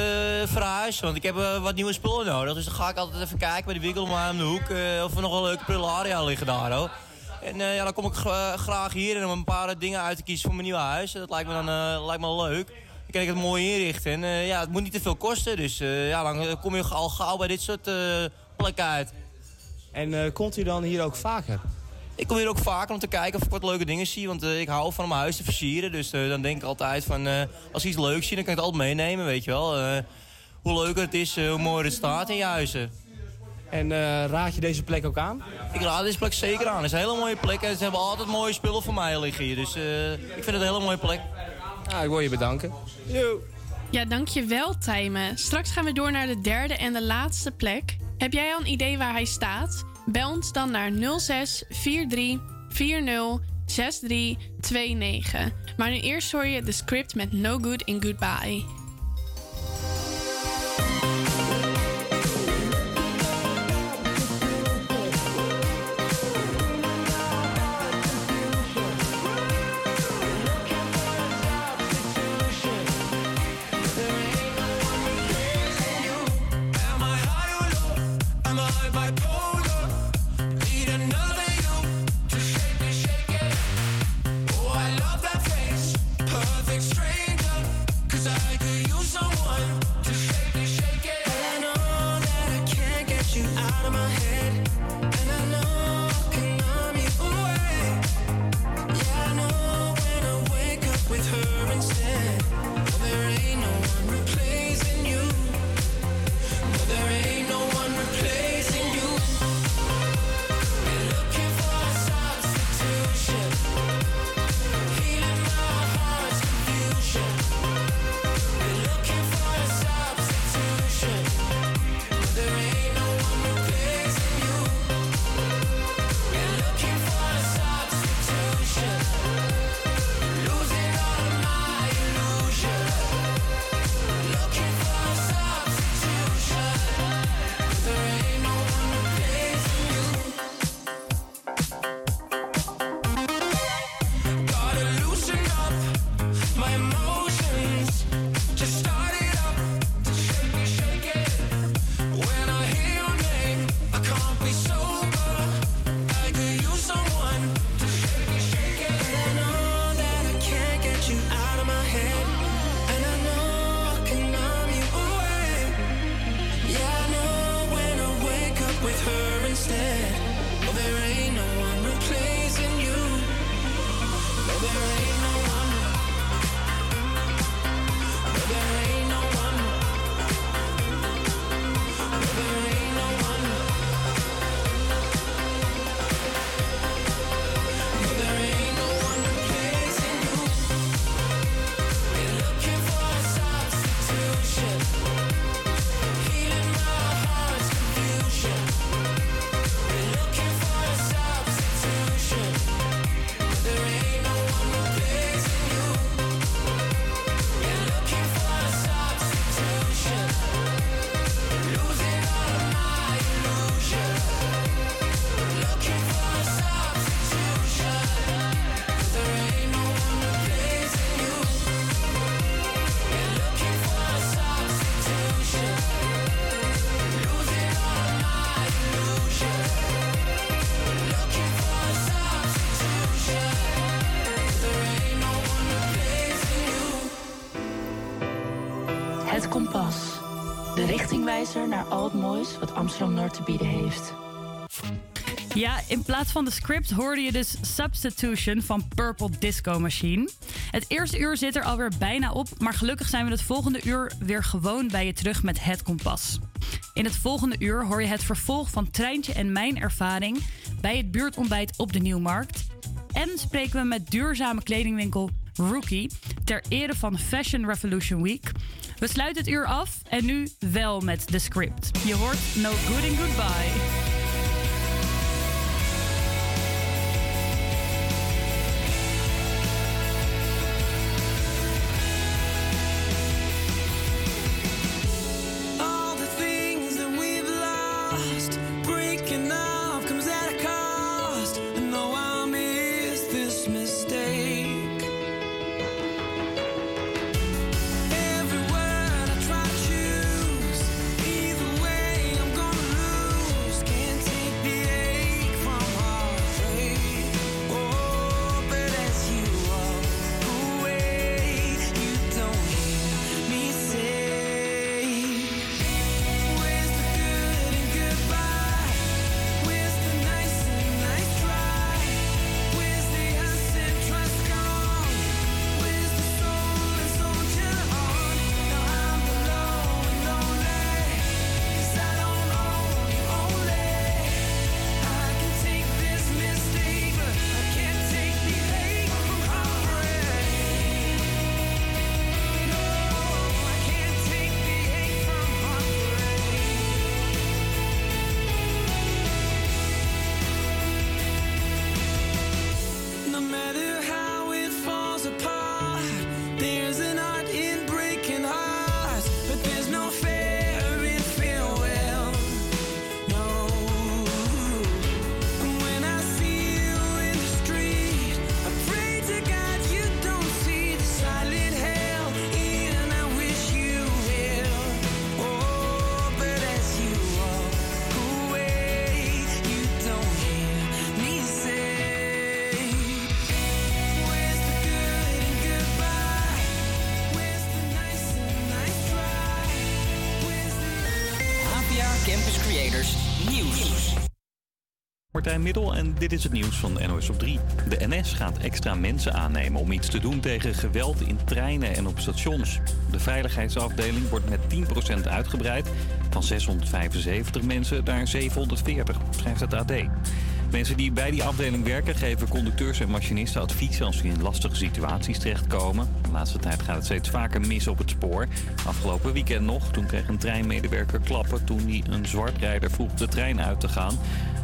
verhuizen, want ik heb eh, wat nieuwe spullen nodig. Dus dan ga ik altijd even kijken bij de winkel maar om de hoek of er nog wel leuke prularia liggen daar. Hoor. En ja, dan kom ik gra- graag hier en om een paar dingen uit te kiezen voor mijn nieuwe huis. Dat lijkt me dan lijkt me leuk. Dan kan ik het mooi inrichten. En ja, het moet niet te veel kosten. Dus ja, dan kom je al gauw bij dit soort plekken uit. En komt u dan hier ook vaker? Ik kom hier ook vaker om te kijken of ik wat leuke dingen zie. Want eh, ik hou van om mijn huis te versieren. Dus eh, dan denk ik altijd van, eh, als ik iets leuks zie, dan kan ik het altijd meenemen, weet je wel. Eh, hoe leuker het is, hoe mooier het staat in je huizen. En eh, raad je deze plek ook aan? Ik raad deze plek zeker aan. Het is een hele mooie plek en ze hebben altijd mooie spullen voor mij liggen hier. Dus eh, ik vind het een hele mooie plek. Ja, ik wil je bedanken. Ja, dankjewel Tijmen. Straks gaan we door naar de derde en de laatste plek. Heb jij al een idee waar hij staat? Bel ons dan naar 06 43 40 63 29. Maar nu eerst hoor je de script met No Good in Goodbye. Wat Amsterdam Noord te bieden heeft. Ja, in plaats van de script hoorde je dus Substitution van Purple Disco Machine. Het eerste uur zit er alweer bijna op, maar gelukkig zijn we het volgende uur weer gewoon bij je terug met Het Kompas. In het volgende uur hoor je het vervolg van Treintje en mijn ervaring bij het buurtontbijt op de Nieuwmarkt. En spreken we met duurzame kledingwinkel Rookie ter ere van Fashion Revolution Week. We sluiten het uur af en nu wel met de script. Je hoort No Good and Goodbye. Campus Creators Nieuws. Martijn Middel en dit is het nieuws van NOS op 3. De NS gaat extra mensen aannemen om iets te doen tegen geweld in treinen en op stations. De veiligheidsafdeling wordt met 10% uitgebreid. Van 675 mensen naar 740, schrijft het AD. Mensen die bij die afdeling werken geven conducteurs en machinisten advies als ze in lastige situaties terechtkomen. De laatste tijd gaat het steeds vaker mis op het spoor. Afgelopen weekend nog, toen kreeg een treinmedewerker klappen toen hij een zwartrijder vroeg de trein uit te gaan.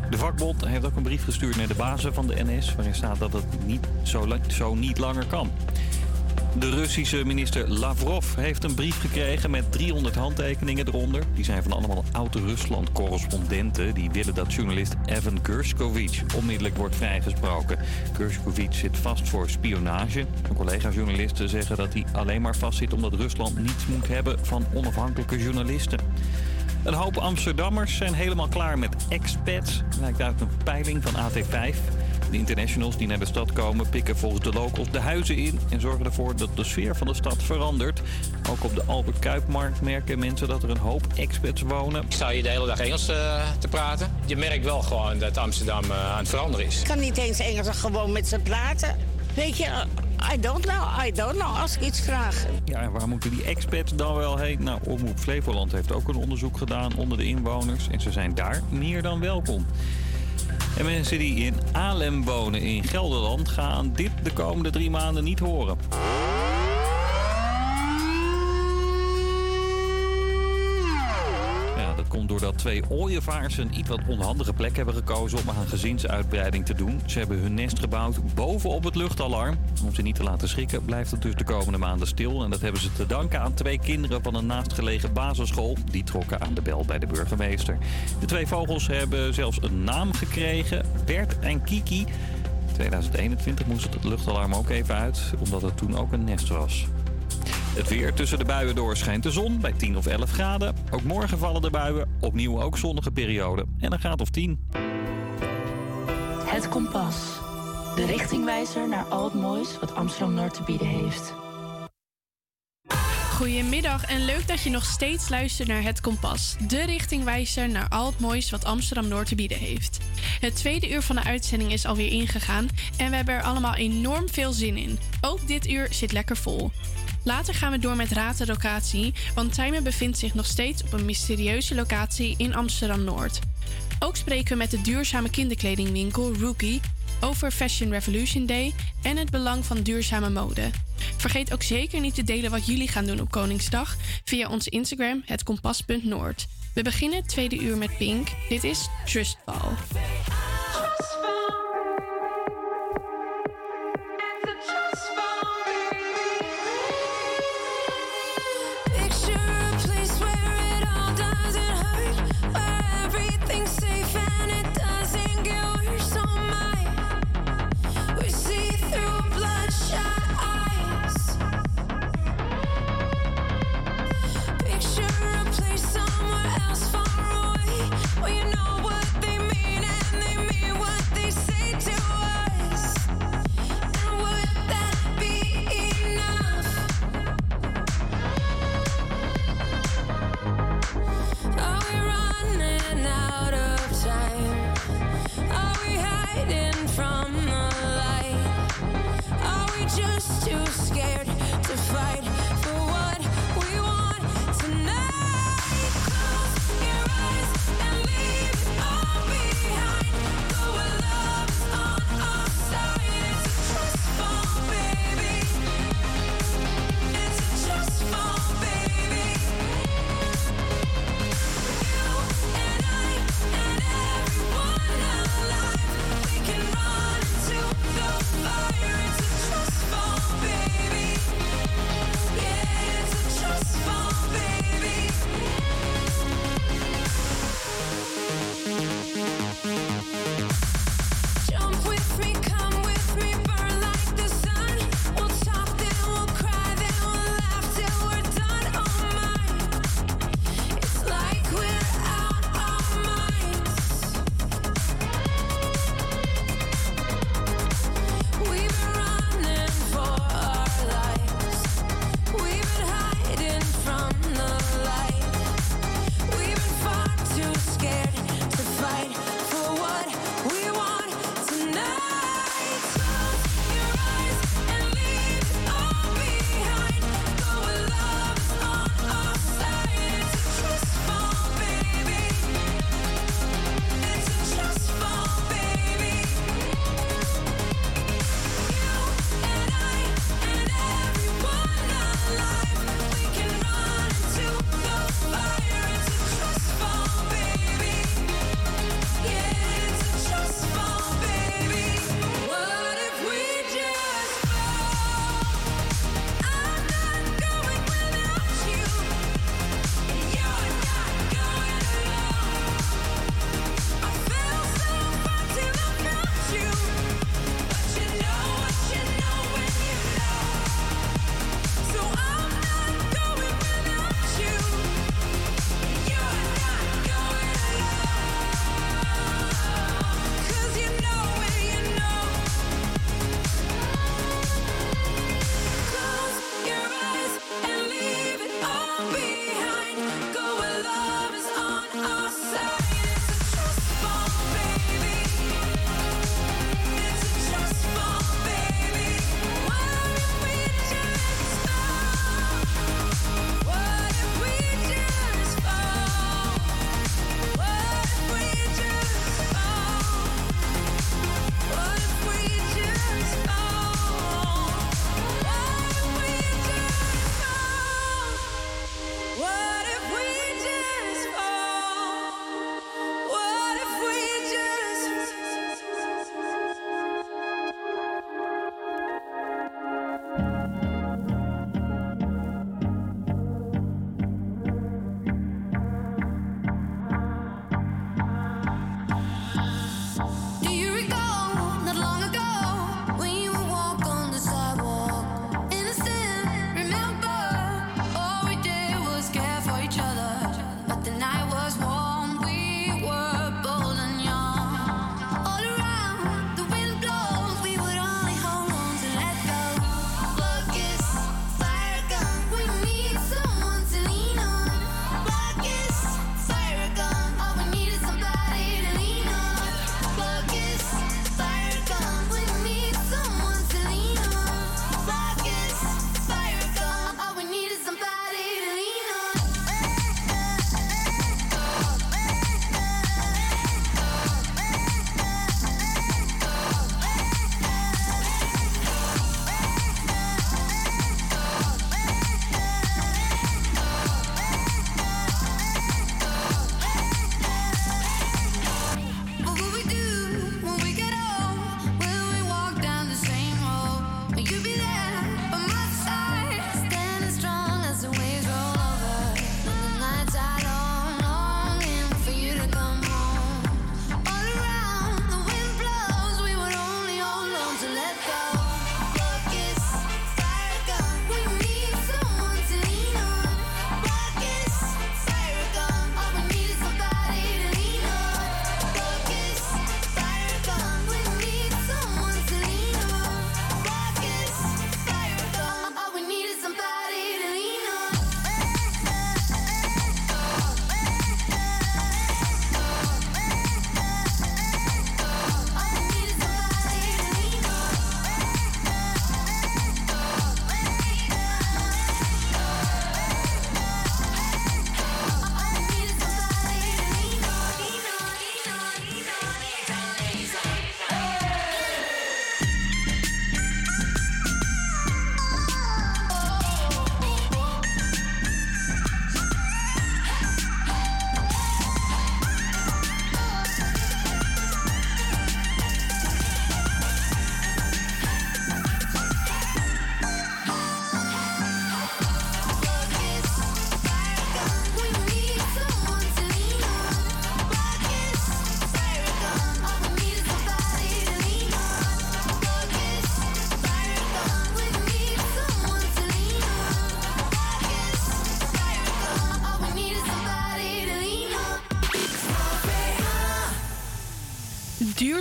De vakbond heeft ook een brief gestuurd naar de bazen van de NS... waarin staat dat het niet zo, zo niet langer kan. De Russische minister Lavrov heeft een brief gekregen met 300 handtekeningen eronder. Die zijn van allemaal oud-Rusland-correspondenten... die willen dat journalist Evan Gershkovich onmiddellijk wordt vrijgesproken. Gershkovich zit vast voor spionage. Een collega-journalisten zeggen dat hij alleen maar vastzit... omdat Rusland niets moet hebben van onafhankelijke journalisten. Een hoop Amsterdammers zijn helemaal klaar met expats, lijkt uit een peiling van AT5. De internationals die naar de stad komen pikken volgens de locals de huizen in... en zorgen ervoor dat de sfeer van de stad verandert. Ook op de Albert Kuipmarkt merken mensen dat er een hoop expats wonen. Ik sta hier de hele dag Engels eh, te praten. Je merkt wel gewoon dat Amsterdam eh, aan het veranderen is. Ik kan niet eens Engels gewoon met ze praten. Weet je, I don't know, I don't know, als ik iets vraag. Ja, en waar moeten die expats dan wel heen? Nou, Omroep Flevoland heeft ook een onderzoek gedaan onder de inwoners... en ze zijn daar meer dan welkom. En mensen die in Alem wonen in Gelderland gaan dit de komende drie maanden niet horen. Doordat twee ooievaars een iets wat onhandige plek hebben gekozen om aan gezinsuitbreiding te doen. Ze hebben hun nest gebouwd bovenop het luchtalarm. Om ze niet te laten schrikken blijft het dus de komende maanden stil. En dat hebben ze te danken aan twee kinderen van een naastgelegen basisschool. Die trokken aan de bel bij de burgemeester. De twee vogels hebben zelfs een naam gekregen. Bert en Kiki. 2021 moest het luchtalarm ook even uit, omdat het toen ook een nest was. Het weer tussen de buien door schijnt de zon bij 10 of 11 graden. Ook morgen vallen de buien, opnieuw ook zonnige periode en een graad of 10. Het Kompas. De richtingwijzer naar al het moois wat Amsterdam Noord te bieden heeft. Goedemiddag en leuk dat je nog steeds luistert naar Het Kompas. De richtingwijzer naar al het moois wat Amsterdam Noord te bieden heeft. Het tweede uur van de uitzending is alweer ingegaan en we hebben er allemaal enorm veel zin in. Ook dit uur zit lekker vol. Later gaan we door met Raad de Locatie, want Tijmen bevindt zich nog steeds op een mysterieuze locatie in Amsterdam Noord. Ook spreken we met de duurzame kinderkledingwinkel Rookie over Fashion Revolution Day en het belang van duurzame mode. Vergeet ook zeker niet te delen wat jullie gaan doen op Koningsdag via onze Instagram, hetkompas.noord. We beginnen het tweede uur met Pink. Dit is Trustfall.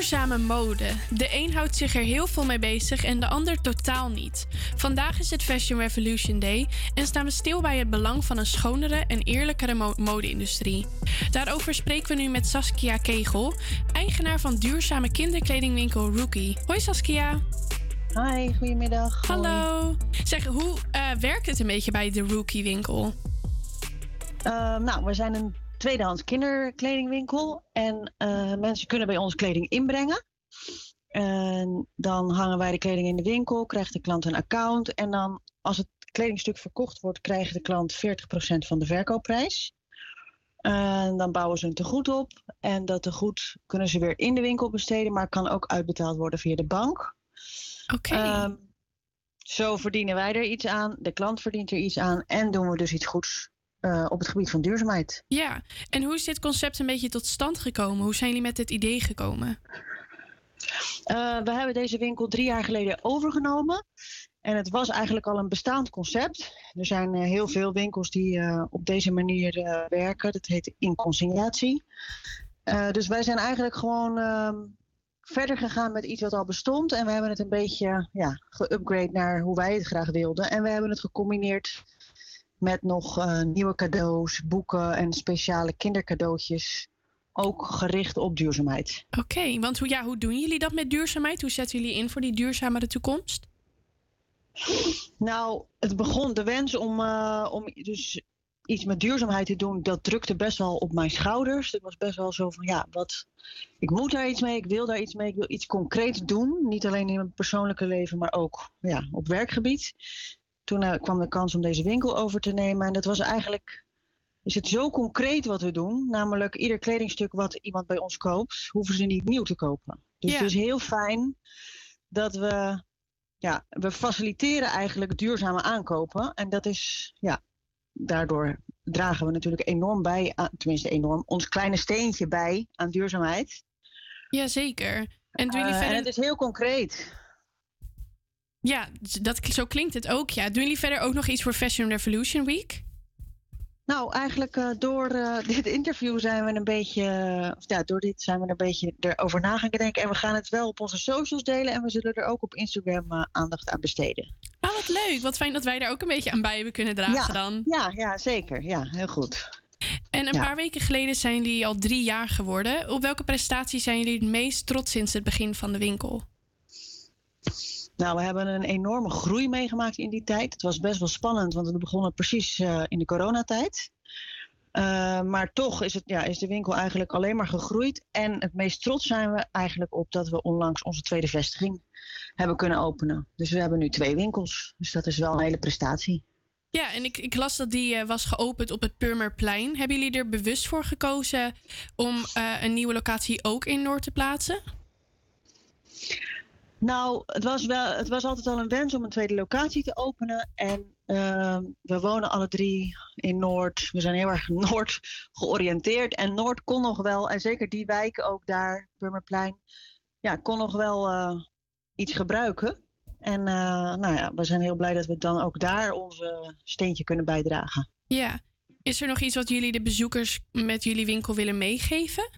Duurzame mode. De een houdt zich er heel veel mee bezig en de ander totaal niet. Vandaag is het Fashion Revolution Day en staan we stil bij het belang van een schonere en eerlijkere mo- mode-industrie. Daarover spreken we nu met Saskia Kegel, eigenaar van duurzame kinderkledingwinkel Rookie. Hoi Saskia. Hi, goedemiddag. Hallo. Zeg, hoe eh, werkt het een beetje bij de Rookie winkel? Uh, nou, we zijn een tweedehands kinderkledingwinkel. En uh, mensen kunnen bij ons kleding inbrengen. En dan hangen wij de kleding in de winkel, krijgt de klant een account. En dan, als het kledingstuk verkocht wordt, krijgt de klant 40% van de verkoopprijs. En dan bouwen ze een tegoed op. En dat tegoed kunnen ze weer in de winkel besteden, maar kan ook uitbetaald worden via de bank. Oké. Ehm, zo verdienen wij er iets aan, de klant verdient er iets aan en doen we dus iets goeds uh, op het gebied van duurzaamheid. Ja, en hoe is dit concept een beetje tot stand gekomen? Hoe zijn jullie met dit idee gekomen? Uh, we hebben deze winkel drie jaar geleden overgenomen. En het was eigenlijk al een bestaand concept. Er zijn uh, heel veel winkels die op deze manier werken. Dat heet inconsignatie. dus wij zijn eigenlijk gewoon ehm, verder gegaan met iets wat al bestond. En we hebben het een beetje ja, geupgrade naar hoe wij het graag wilden. En we hebben het gecombineerd met nog uh, nieuwe cadeaus, boeken en speciale kindercadeautjes. Ook gericht op duurzaamheid. Oké, okay, want hoe, ja, hoe doen jullie dat met duurzaamheid? Hoe zetten jullie in voor die duurzamere toekomst? Nou, het begon de wens om, uh, om dus iets met duurzaamheid te doen. Dat drukte best wel op mijn schouders. Het was best wel zo van ja, wat, ik moet daar iets mee, ik wil daar iets mee, ik wil iets concreets doen. Niet alleen in mijn persoonlijke leven, maar ook ja, op werkgebied toen uh, kwam de kans om deze winkel over te nemen. En dat was eigenlijk, is het zo concreet wat we doen. Namelijk ieder kledingstuk wat iemand bij ons koopt, hoeven ze niet nieuw te kopen. Dus Ja. het is heel fijn dat we, ja, we faciliteren eigenlijk duurzame aankopen. En dat is, ja, daardoor dragen we natuurlijk enorm bij, aan, tenminste enorm, ons kleine steentje bij aan duurzaamheid. Jazeker. En Eh, en het is heel concreet. Ja, dat, zo klinkt het ook. Ja. Doen jullie verder ook nog iets voor Fashion Revolution Week? Nou, eigenlijk eh, door eh, dit interview zijn we een beetje, eh, of ja, door dit zijn we een beetje erover na gaan denken. En we gaan het wel op onze socials delen en we zullen er ook op Instagram aandacht aan besteden. Ah, wat leuk. Wat fijn dat wij daar ook een beetje aan bij hebben kunnen dragen ja, dan. Ja, ja, zeker. Ja, heel goed. En een Ja. paar weken geleden zijn jullie al drie jaar geworden. Op welke prestatie zijn jullie het meest trots sinds het begin van de winkel? Nou, we hebben een enorme groei meegemaakt in die tijd. Het was best wel spannend, want we begonnen precies eh, in de coronatijd. Eh, maar toch is, het, ja, is de winkel eigenlijk alleen maar gegroeid. En het meest trots zijn we eigenlijk op dat we onlangs onze tweede vestiging hebben kunnen openen. Dus we hebben nu twee winkels. Dus dat is wel een hele prestatie. Ja, en ik, ik las dat die eh, was geopend op het Purmerplein. Hebben jullie er bewust voor gekozen om een nieuwe locatie ook in Noord te plaatsen? Nou, het was, wel, het was altijd al een wens om een tweede locatie te openen. En ehm, we wonen alle drie in Noord. We zijn heel erg Noord georiënteerd. En Noord kon nog wel, en zeker die wijk ook daar, Purmerplein, ja, kon nog wel eh, iets gebruiken. En eh, nou ja, we zijn heel blij dat we dan ook daar onze steentje kunnen bijdragen. Ja. Is er nog iets wat jullie de bezoekers met jullie winkel willen meegeven?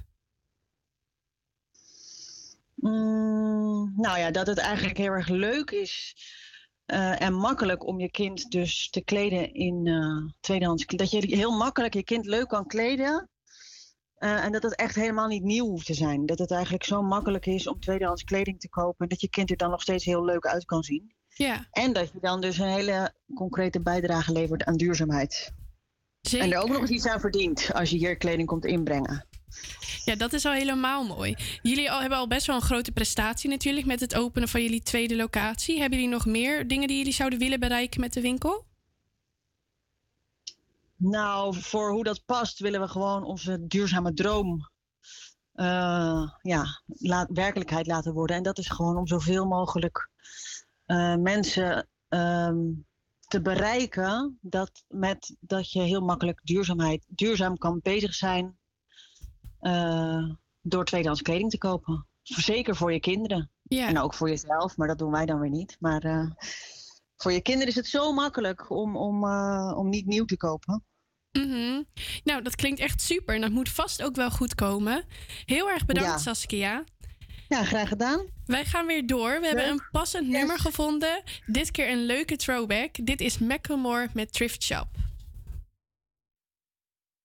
Mm, nou ja, dat het eigenlijk heel erg leuk is eh, en makkelijk om je kind dus te kleden in eh, tweedehands. Dat je heel makkelijk je kind leuk kan kleden. Eh, en dat het echt helemaal niet nieuw hoeft te zijn. Dat het eigenlijk zo makkelijk is om tweedehands kleding te kopen. En dat je kind er dan nog steeds heel leuk uit kan zien. Ja. En dat je dan dus een hele concrete bijdrage levert aan duurzaamheid. Zeker. En er ook nog eens iets aan verdient als je hier kleding komt inbrengen. Ja, dat is al helemaal mooi. Jullie hebben al best wel een grote prestatie natuurlijk met het openen van jullie tweede locatie. Hebben jullie nog meer dingen die jullie zouden willen bereiken met de winkel? Nou, voor hoe dat past willen we gewoon onze duurzame droom eh, ja, werkelijkheid laten worden. En dat is gewoon om zoveel mogelijk eh, mensen ehm, te bereiken dat, met, dat je heel makkelijk duurzaamheid, duurzaam kan bezig zijn door tweedehands kleding te kopen. Zeker voor je kinderen. Ja. En ook voor jezelf, maar dat doen wij dan weer niet. Maar eh, voor je kinderen is het zo makkelijk om, om, eh, om niet nieuw te kopen. Mhm. Nou, dat klinkt echt super en dat moet vast ook wel goed komen. Heel erg bedankt, Ja. Saskia. Ja, graag gedaan. Wij gaan weer door. We hebben een passend nummer gevonden. Dit keer een leuke throwback. Dit is Macklemore met Thrift Shop.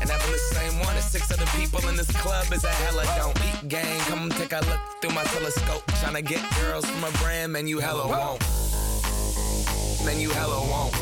And having the same one as six other people in this club is a hella don't eat gang. Come take a look through my telescope. Tryna get girls from a brand, man, you hella won't. Man, you hella won't.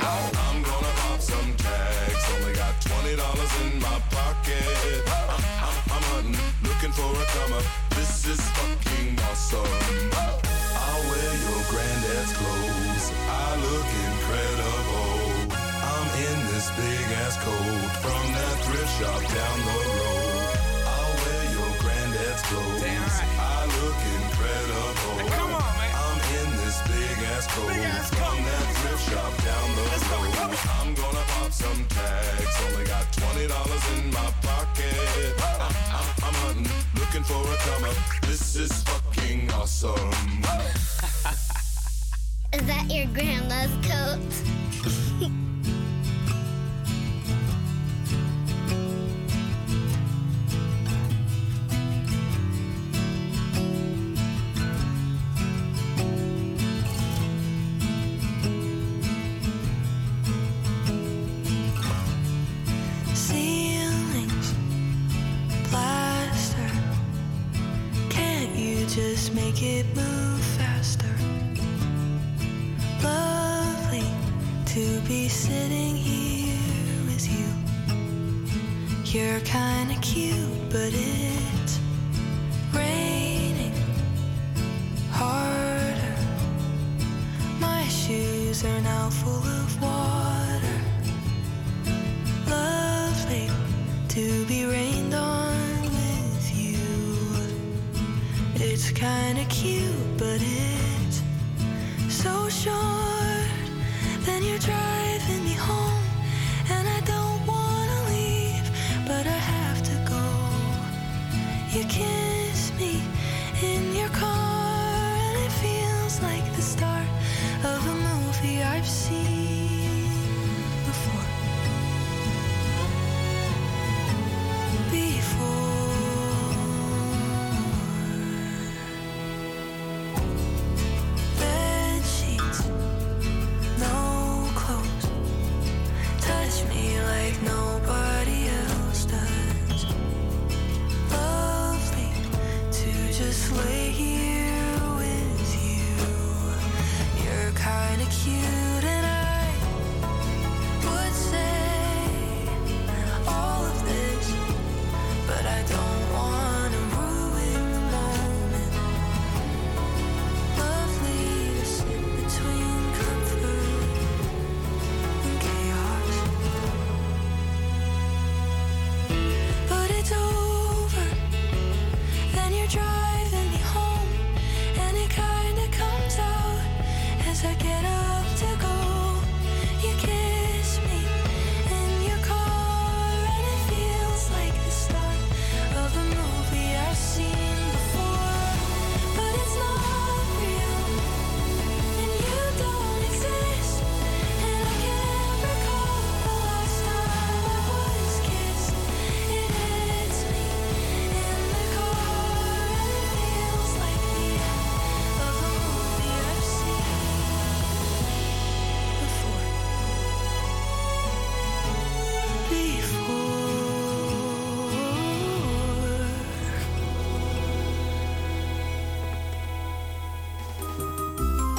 I'm gonna pop some tags. Only got twenty dollars in my pocket. I'm, I'm, I'm hunting, looking for a come up. This is fucking awesome. I'll wear your granddad's clothes. I look incredible. I'm in this big ass coat from that thrift shop down the road. I'll wear your granddad's clothes. I look incredible. come on, man. I'm in this big ass coat from that thrift shop down the road. I'm gonna pop some tags. Only got twenty dollars in my pocket. I'm, I'm, I'm hunting, looking for a come up. This is fucking awesome. Is that your grandma's coat?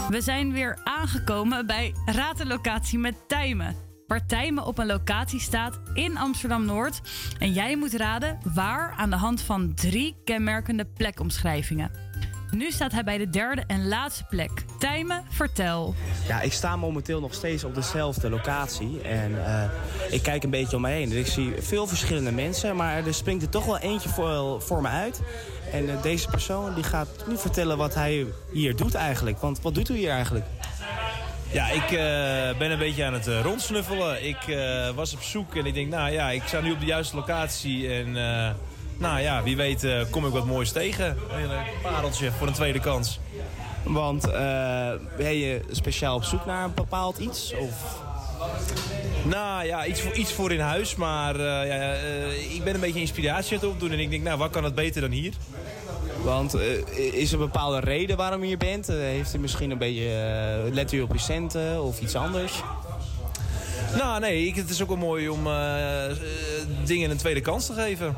We zijn weer aangekomen bij Raad de Locatie met Tijmen. Waar Tijmen op een locatie staat in Amsterdam-Noord. En jij moet raden waar aan de hand van drie kenmerkende plekomschrijvingen. Nu staat hij bij de derde en laatste plek. Tijmen, vertel. Ja, ik sta momenteel nog steeds op dezelfde locatie. En eh, ik kijk een beetje om me heen. Dus ik zie veel verschillende mensen. Maar er springt er toch wel eentje voor, voor me uit. En eh, deze persoon die gaat nu vertellen wat hij hier doet eigenlijk. Want wat doet u hier eigenlijk? Ja, ik eh, ben een beetje aan het eh, rondsnuffelen. Ik was op zoek en ik denk, nou ja, ik sta nu op de juiste locatie. En nou ja, wie weet kom ik wat moois tegen. Een pareltje voor een tweede kans. Want ben je speciaal op zoek naar een bepaald iets? Of... Nou ja, iets voor, iets voor in huis. Maar eh, ja, eh, ik ben een beetje inspiratie aan het opdoen. En ik denk, nou, wat kan het beter dan hier? Want eh, is er een bepaalde reden waarom u hier bent? Heeft u misschien een beetje... let u op uw centen of iets anders? Nou nee, ik, het is ook wel mooi om dingen een tweede kans te geven.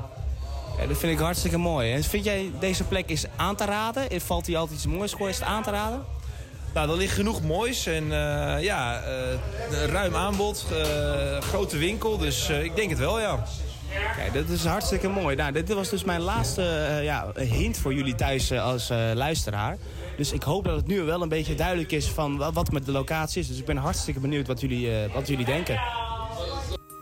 Ja, dat vind ik hartstikke mooi. En vind jij deze plek is aan te raden? Valt hier altijd iets moois voor? Is het aan te raden? Nou, er ligt genoeg moois en eh, ja, eh, ruim aanbod, eh, grote winkel, dus eh, ik denk het wel, ja. Kijk, dat is hartstikke mooi. Nou, dit was dus mijn laatste eh, ja, hint voor jullie thuis als eh, luisteraar. Dus ik hoop dat het nu wel een beetje duidelijk is van wa- wat met de locatie is. Dus ik ben hartstikke benieuwd wat jullie, eh, wat jullie denken.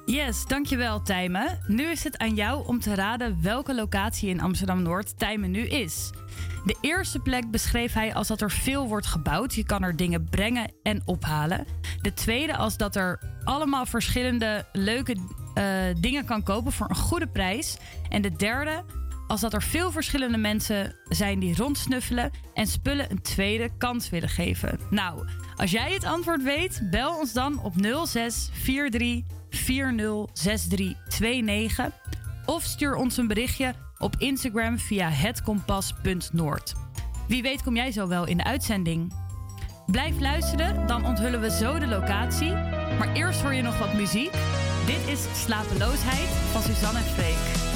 Yes, dankjewel Tijmen. Nu is het aan jou om te raden welke locatie in Amsterdam-Noord Tijmen nu is. De eerste plek beschreef hij als dat er veel wordt gebouwd. Je kan er dingen brengen en ophalen. De tweede als dat er allemaal verschillende leuke eh, dingen kan kopen voor een goede prijs. En de derde als dat er veel verschillende mensen zijn die rondsnuffelen en spullen een tweede kans willen geven. Nou, als jij het antwoord weet, bel ons dan op 0643 406329 of stuur ons een berichtje op Instagram via hetkompas.noord. Wie weet kom jij zo wel in de uitzending. Blijf luisteren, dan onthullen we zo de locatie. Maar eerst hoor je nog wat muziek. Dit is Slapeloosheid van Suzanne Freek.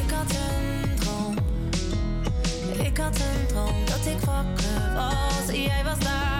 Ik had een droom. Ik had een droom dat ik wakker was. Jij was daar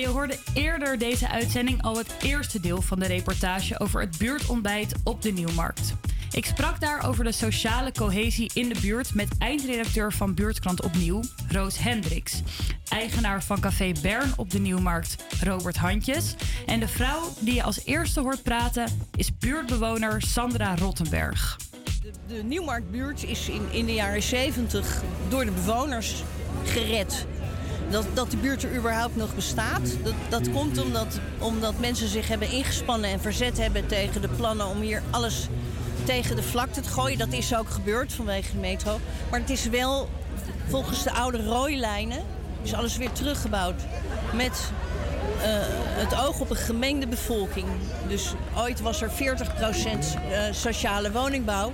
Je hoorde eerder deze uitzending al het eerste deel van de reportage over het buurtontbijt op de Nieuwmarkt. Ik sprak daar over de sociale cohesie in de buurt met eindredacteur van Buurtkrant Opnieuw, Roos Hendricks. Eigenaar van Café Bern op de Nieuwmarkt, Robert Handjes. En de vrouw die je als eerste hoort praten is buurtbewoner Sandra Rottenberg. De, de Nieuwmarktbuurt is in, in de jaren 70 door de bewoners gered dat, dat de buurt er überhaupt nog bestaat. Dat, dat komt omdat, omdat mensen zich hebben ingespannen en verzet hebben tegen de plannen om hier alles tegen de vlakte te gooien. Dat is ook gebeurd vanwege de metro. Maar het is wel volgens de oude rooilijnen is alles weer teruggebouwd. Met eh, het oog op een gemengde bevolking. Dus ooit was er 40% eh, sociale woningbouw.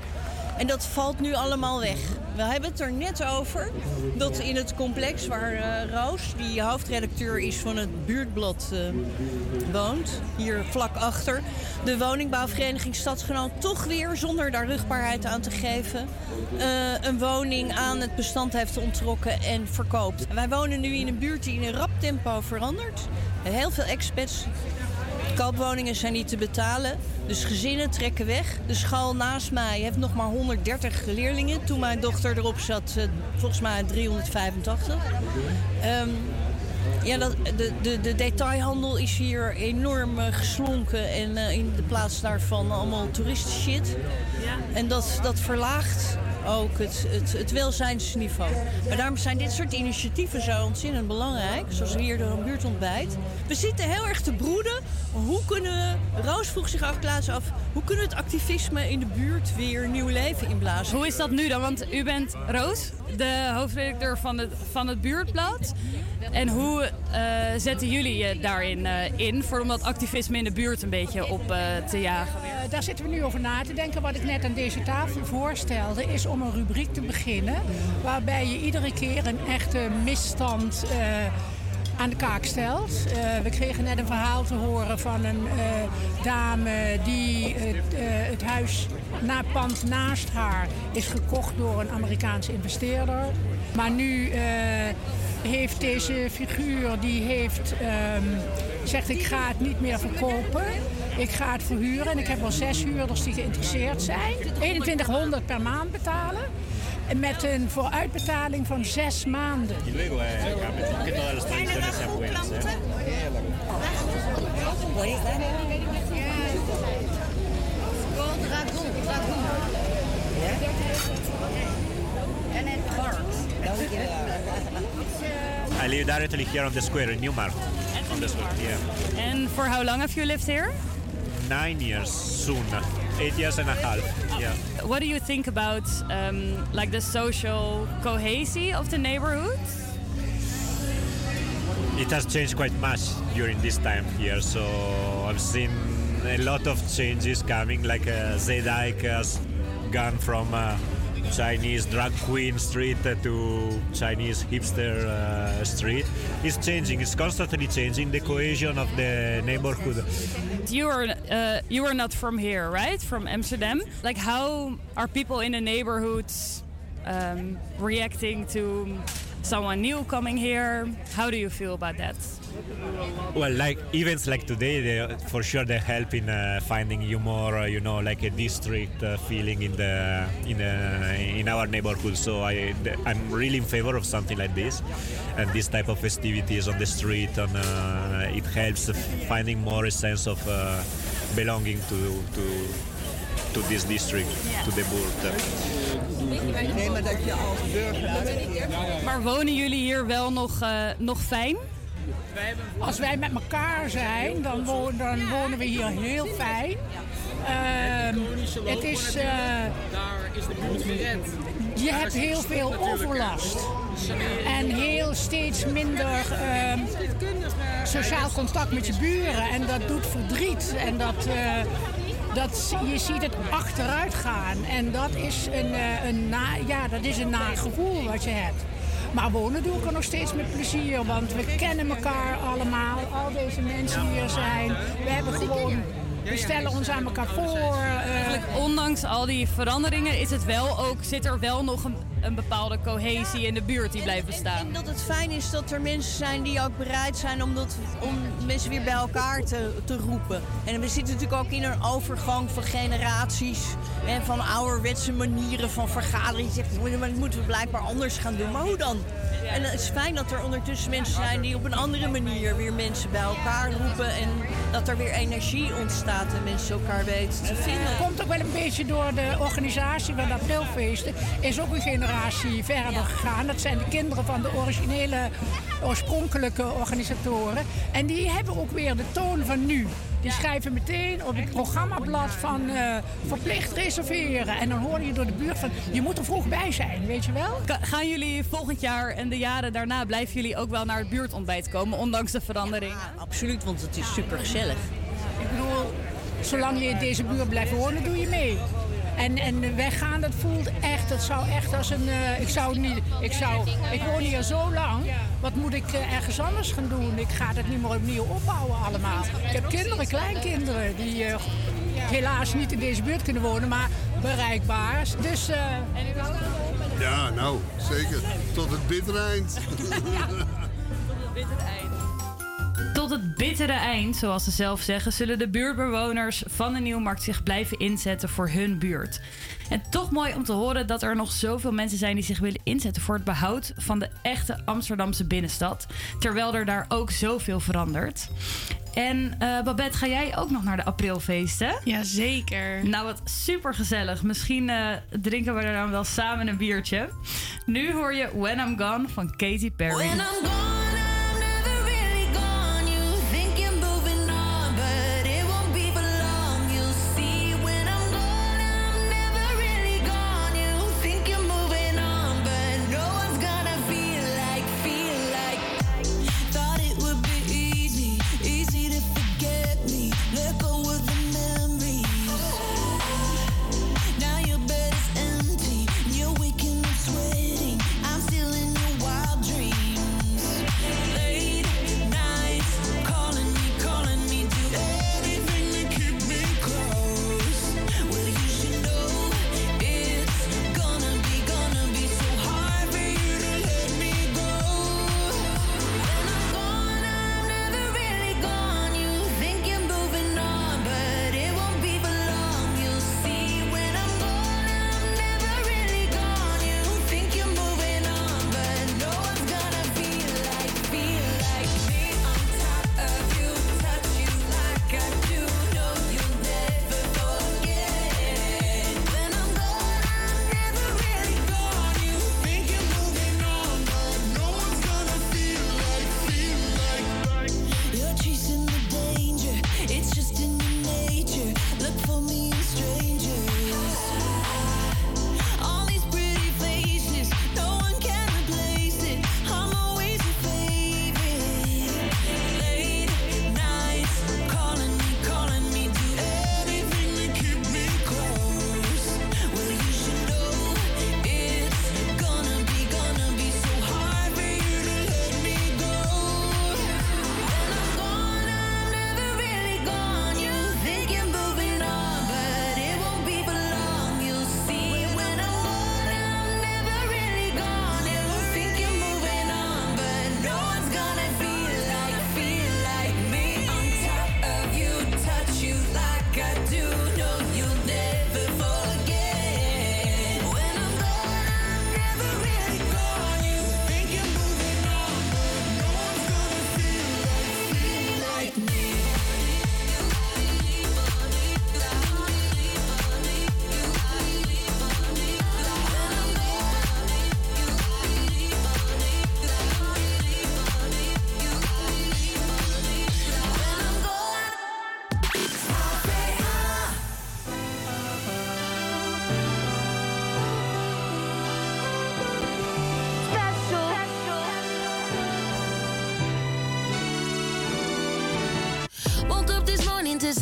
En dat valt nu allemaal weg. We hebben het er net over dat in het complex waar eh, Roos, die hoofdredacteur is van het buurtblad, eh, woont, hier vlak achter, de woningbouwvereniging Stadsgenoot toch weer, zonder daar rugbaarheid aan te geven, eh, een woning aan het bestand heeft ontrokken en verkoopt. Wij wonen nu in een buurt die in een rap tempo verandert. Heel veel expats. Koopwoningen zijn niet te betalen, dus gezinnen trekken weg. De school naast mij heeft nog maar 130 leerlingen. Toen mijn dochter erop zat, eh, volgens mij 385. Ehm, ja, dat, de, de, de detailhandel is hier enorm eh, geslonken en eh, in de plaats daarvan allemaal toeristenshit. En dat, dat verlaagt ook het, het, het welzijnsniveau. Maar daarom zijn dit soort initiatieven zo ontzettend belangrijk. Zoals hier door een buurtontbijt. We zitten heel erg te broeden. Hoe kunnen Roos vroeg zich af, af, hoe kunnen we het activisme in de buurt weer nieuw leven inblazen? Hoe is dat nu dan? Want u bent Roos, de hoofdredacteur van het, van het buurtblad. En hoe eh, zetten jullie je daarin eh, in voor om dat activisme in de buurt een beetje op eh, te jagen? Daar zitten we nu over na te denken. Wat ik net aan deze tafel voorstelde, is om een rubriek te beginnen. Waarbij je iedere keer een echte misstand aan de kaak stelt. Eh, we kregen net een verhaal te horen van een eh, dame die het, eh, het huis na pand naast haar is gekocht door een Amerikaanse investeerder. Maar nu heeft deze figuur die heeft ehm, zegt ik ga het niet meer verkopen. Ik ga het verhuren en ik heb al zes huurders die geïnteresseerd zijn. 2100 per maand betalen. En met een vooruitbetaling van zes maanden. Luego todas las tradiciones. ¿eh? What is that? En het I live directly here on the square in Newmarket. On the square, yeah. And for how long have you lived here? Nine years soon. Eight years and a half. Yeah. What do you think about um, like the social cohesion of the neighborhood? It has changed quite much during this time here, so I've seen a lot of changes coming. Like uh, Zedike has gone from uh, Chinese drag queen street to Chinese hipster uh, street. It's changing. It's constantly changing the cohesion of the neighborhood. You are uh, you are not from here, right? From Amsterdam. Like, how are people in the neighborhoods um, reacting to someone new coming here? How do you feel about that? Well, like events like today, they, for sure they help in uh, finding you more, uh, you know, like a district uh, feeling in the in in our neighborhood. So I I'm really in favor of something like this, and this type of festivities on the street. And uh, it helps finding more a sense of uh, belonging to to to this district, to the board. Nee, maar dat je als burger... Maar wonen jullie hier wel nog, eh, nog fijn? Als wij met elkaar zijn, dan wonen, dan wonen we hier heel fijn. Ehm, het is, eh, je hebt heel veel overlast. En heel steeds minder ehm, sociaal contact met je buren. En dat doet verdriet. En dat, eh, dat, je ziet het achteruit gaan. En dat is een, eh, een, na, ja, dat is een naar gevoel wat je hebt. Maar wonen doe ik er nog steeds met plezier, want we kennen elkaar allemaal. Al deze mensen hier zijn. We hebben gewoon, we stellen ons aan elkaar voor. eh, Eigenlijk, ondanks al die veranderingen is het wel ook, zit er wel nog een, een bepaalde cohesie in de buurt die blijft bestaan. Ik denk dat het fijn is dat er mensen zijn die ook bereid zijn om, dat, om mensen weer bij elkaar te, te roepen. En we zitten natuurlijk ook in een overgang van generaties en van ouderwetse manieren van vergaderen. Je zegt, "Maar dat moeten we blijkbaar anders gaan doen. Maar hoe dan? En het is fijn dat er ondertussen mensen zijn die op een andere manier weer mensen bij elkaar roepen en dat er weer energie ontstaat. Praten en mensen elkaar weten te vinden. Dat komt ook wel een beetje door de organisatie van de aprilfeesten. Is ook een generatie verder gegaan. Dat zijn de kinderen van de originele, oorspronkelijke organisatoren. En die hebben ook weer de toon van nu. Die schrijven meteen op het programmablad van eh, verplicht reserveren. En dan hoor je door de buurt van, je moet er vroeg bij zijn, weet je wel? Ka- Gaan jullie volgend jaar en de jaren daarna, blijven jullie ook wel naar het buurtontbijt komen, ondanks de verandering? absoluut, want het is super gezellig. Ik bedoel, zolang je in deze buurt blijft wonen, doe je mee. En, en weggaan, dat voelt echt, dat zou echt als een... eh, ik zou niet, ik zou, ik woon hier zo lang, wat moet ik eh, ergens anders gaan doen? Ik ga het niet meer opnieuw opbouwen allemaal. Ik heb kinderen, kleinkinderen, die eh, helaas niet in deze buurt kunnen wonen, maar bereikbaar. Dus... eh, Ja, nou, zeker. Tot het bittere eind. Tot het bittere eind, zoals ze zelf zeggen, zullen de buurtbewoners van de Nieuwmarkt zich blijven inzetten voor hun buurt. En toch mooi om te horen dat er nog zoveel mensen zijn die zich willen inzetten voor het behoud van de echte Amsterdamse binnenstad. Terwijl er daar ook zoveel verandert. En eh, Babette, ga jij ook nog naar de aprilfeesten? Jazeker. Nou, wat super gezellig. Misschien eh, drinken we er dan wel samen een biertje. Nu hoor je When I'm Gone van Katy Perry. When I'm gone,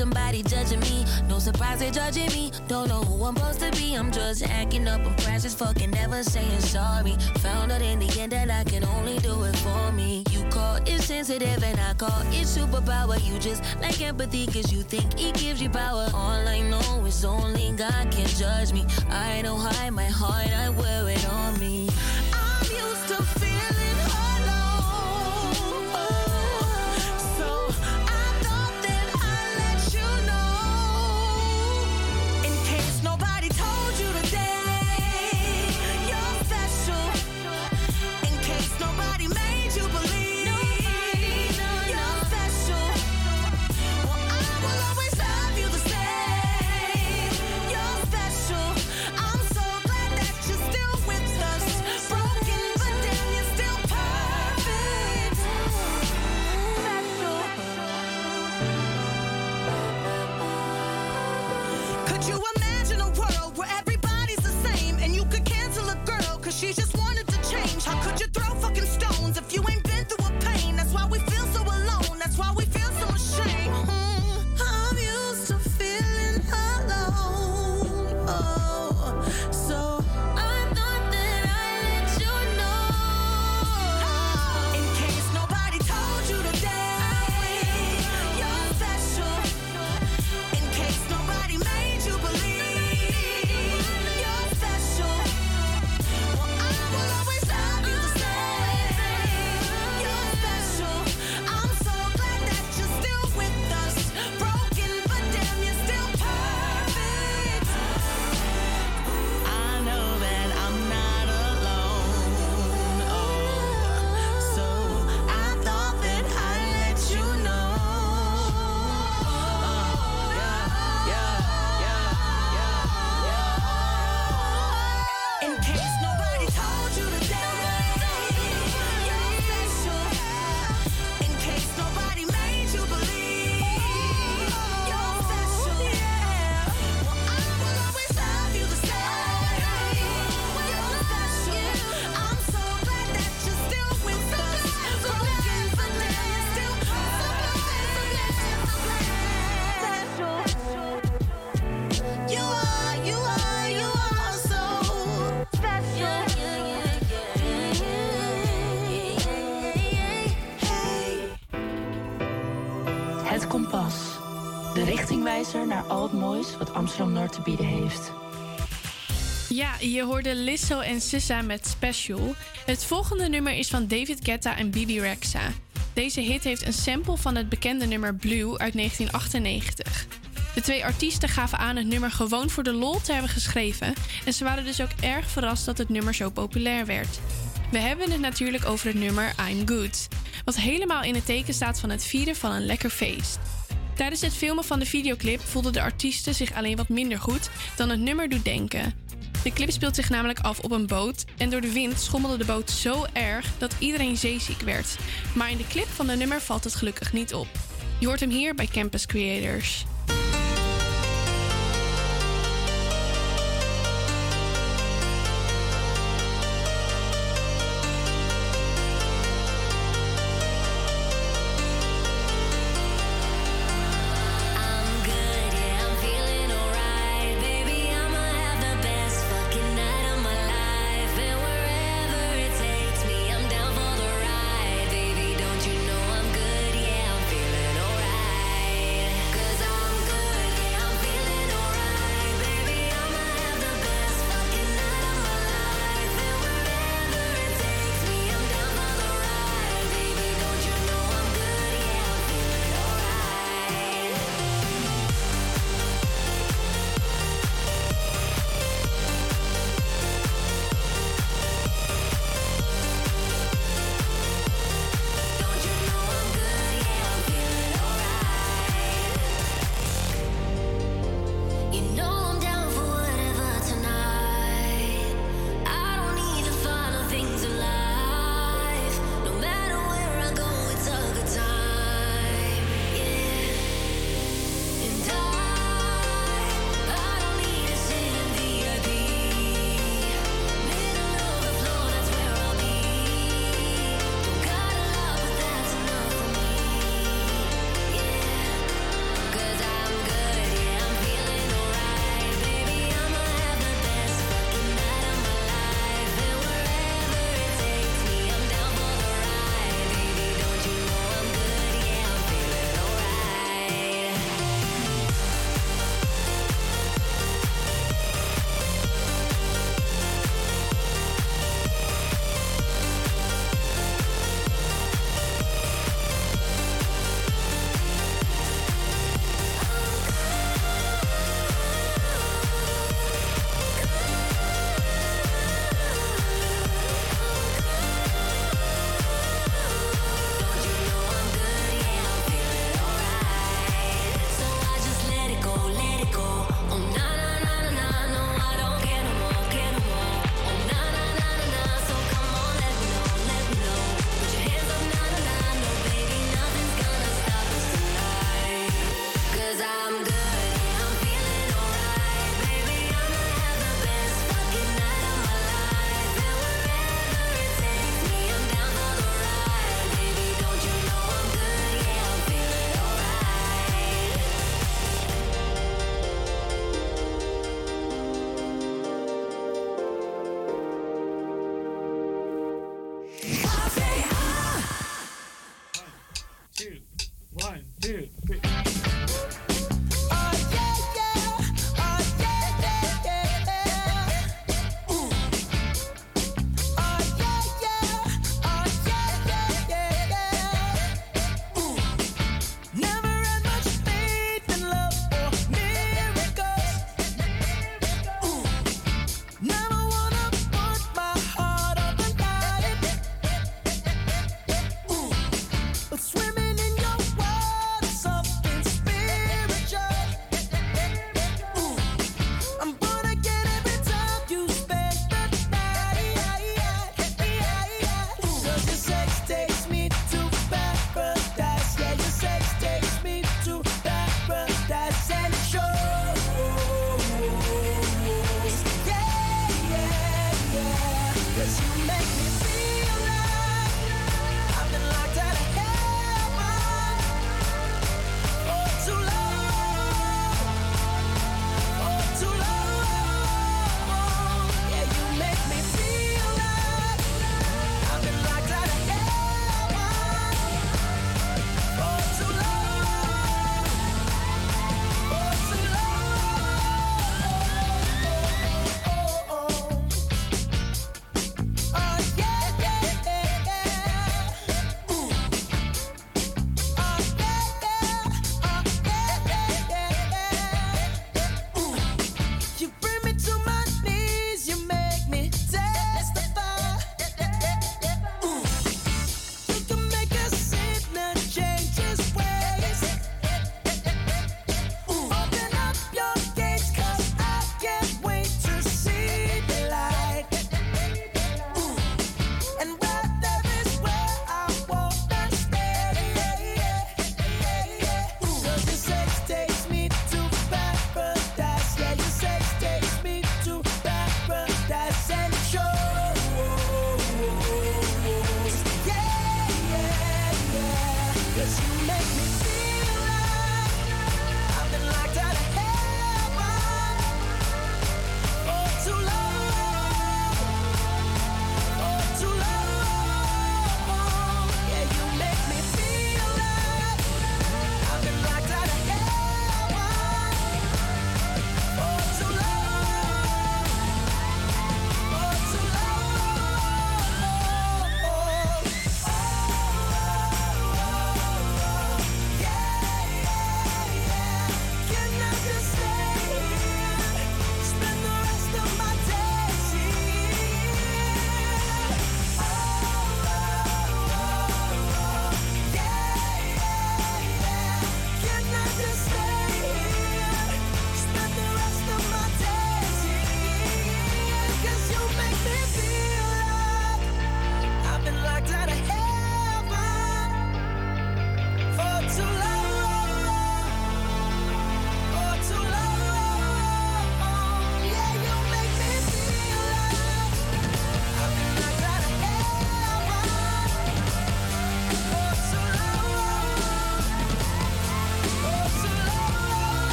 somebody judging me. No surprise they're judging me. Don't know who I'm supposed to be. I'm just acting up. I'm crash as fucking never saying sorry. Found out in the end that I can only do it for me. You call it sensitive and I call it superpower. You just like empathy cause you think it gives you power. All I know is only God can judge me. I don't hide my heart, I wear it on Amsterdam Noord te bieden heeft. Ja, je hoorde Lizzo en Sissa met Special. Het volgende nummer is van David Guetta en Bibi Rexa. Deze hit heeft een sample van het bekende nummer Blue uit 1998. De twee artiesten gaven aan het nummer gewoon voor de lol te hebben geschreven... en ze waren dus ook erg verrast dat het nummer zo populair werd. We hebben het natuurlijk over het nummer I'm Good... wat helemaal in het teken staat van het vieren van een lekker feest. Tijdens het filmen van de videoclip voelden de artiesten zich alleen wat minder goed dan het nummer doet denken. De clip speelt zich namelijk af op een boot en door de wind schommelde de boot zo erg dat iedereen zeeziek werd. Maar in de clip van de nummer valt het gelukkig niet op. Je hoort hem hier bij Campus Creators.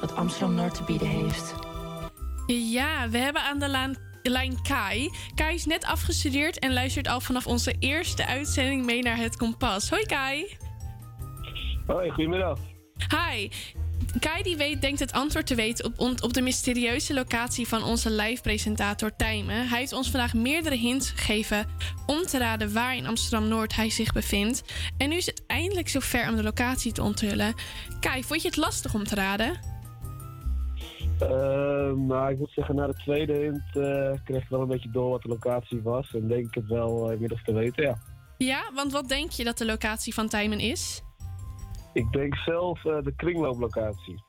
Wat Amsterdam Noord te bieden heeft. Ja, we hebben aan de laan, lijn Kai. Kai is net afgestudeerd en luistert al vanaf onze eerste uitzending mee naar het Kompas. Hoi Kai. Hoi, goedemiddag. Hi. Kai die weet, denkt het antwoord te weten op, op de mysterieuze locatie van onze live-presentator Tijmen. Hij heeft ons vandaag meerdere hints gegeven om te raden waar in Amsterdam-Noord hij zich bevindt. En nu is het eindelijk zover om de locatie te onthullen. Kai, vond je het lastig om te raden? Eh, nou, ik moet zeggen, na de tweede hint eh, kreeg ik wel een beetje door wat de locatie was. En denk ik het wel eh, inmiddels te weten, ja. Ja, want wat denk je dat de locatie van Tijmen is? Ik denk zelf eh, de kringlooplocatie.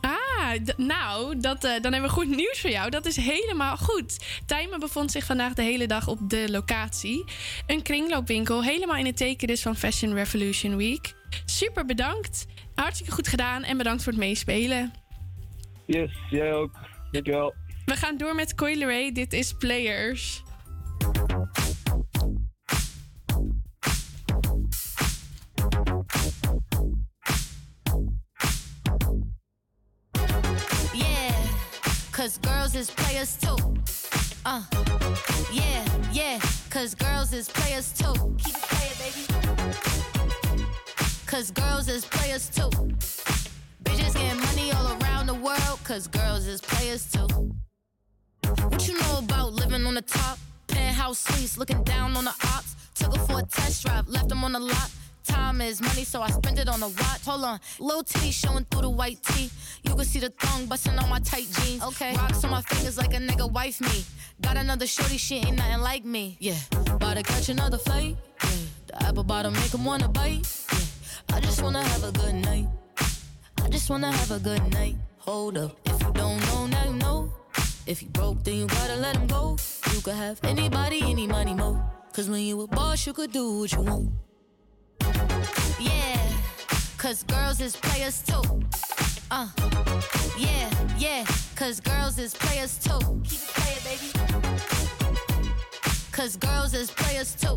Ah, nou, dat, dan hebben we goed nieuws voor jou. Dat is helemaal goed. Tijmen bevond zich vandaag de hele dag op de locatie. Een kringloopwinkel, helemaal in het teken dus van Fashion Revolution Week. Super bedankt. Hartstikke goed gedaan en bedankt voor het meespelen. Yes, jij ook. Dankjewel. We gaan door met Coil Ray. Dit is Players. Yeah, cause girls is players too. Uh, yeah, yeah, cause girls is players too. Keep it playing, baby. Cause girls is players too. Bitches getting money all around the world, cause girls is players too. What you know about living on the top? Penthouse suites, looking down on the ops. Took her for a test drive, left them on the lot. Time is money, so I spend it on a watch. Hold on, little titty showing through the white tee. You can see the thong busting on my tight jeans. Okay, rocks on my fingers like a nigga wife me. Got another shorty, she ain't nothing like me. Yeah, about to catch another flight. Yeah, the apple bottom make 'em wanna bite. Yeah, I just wanna have a good night. I just wanna have a good night. Hold up, if you don't know, now you know. If you broke, then you gotta let him go. You could have anybody, any money, mo. Cause when you a boss, you could do what you want. Yeah, cause girls is players too. Uh, yeah, yeah, cause girls is players too. Keep it playing, baby. Cause girls is players too.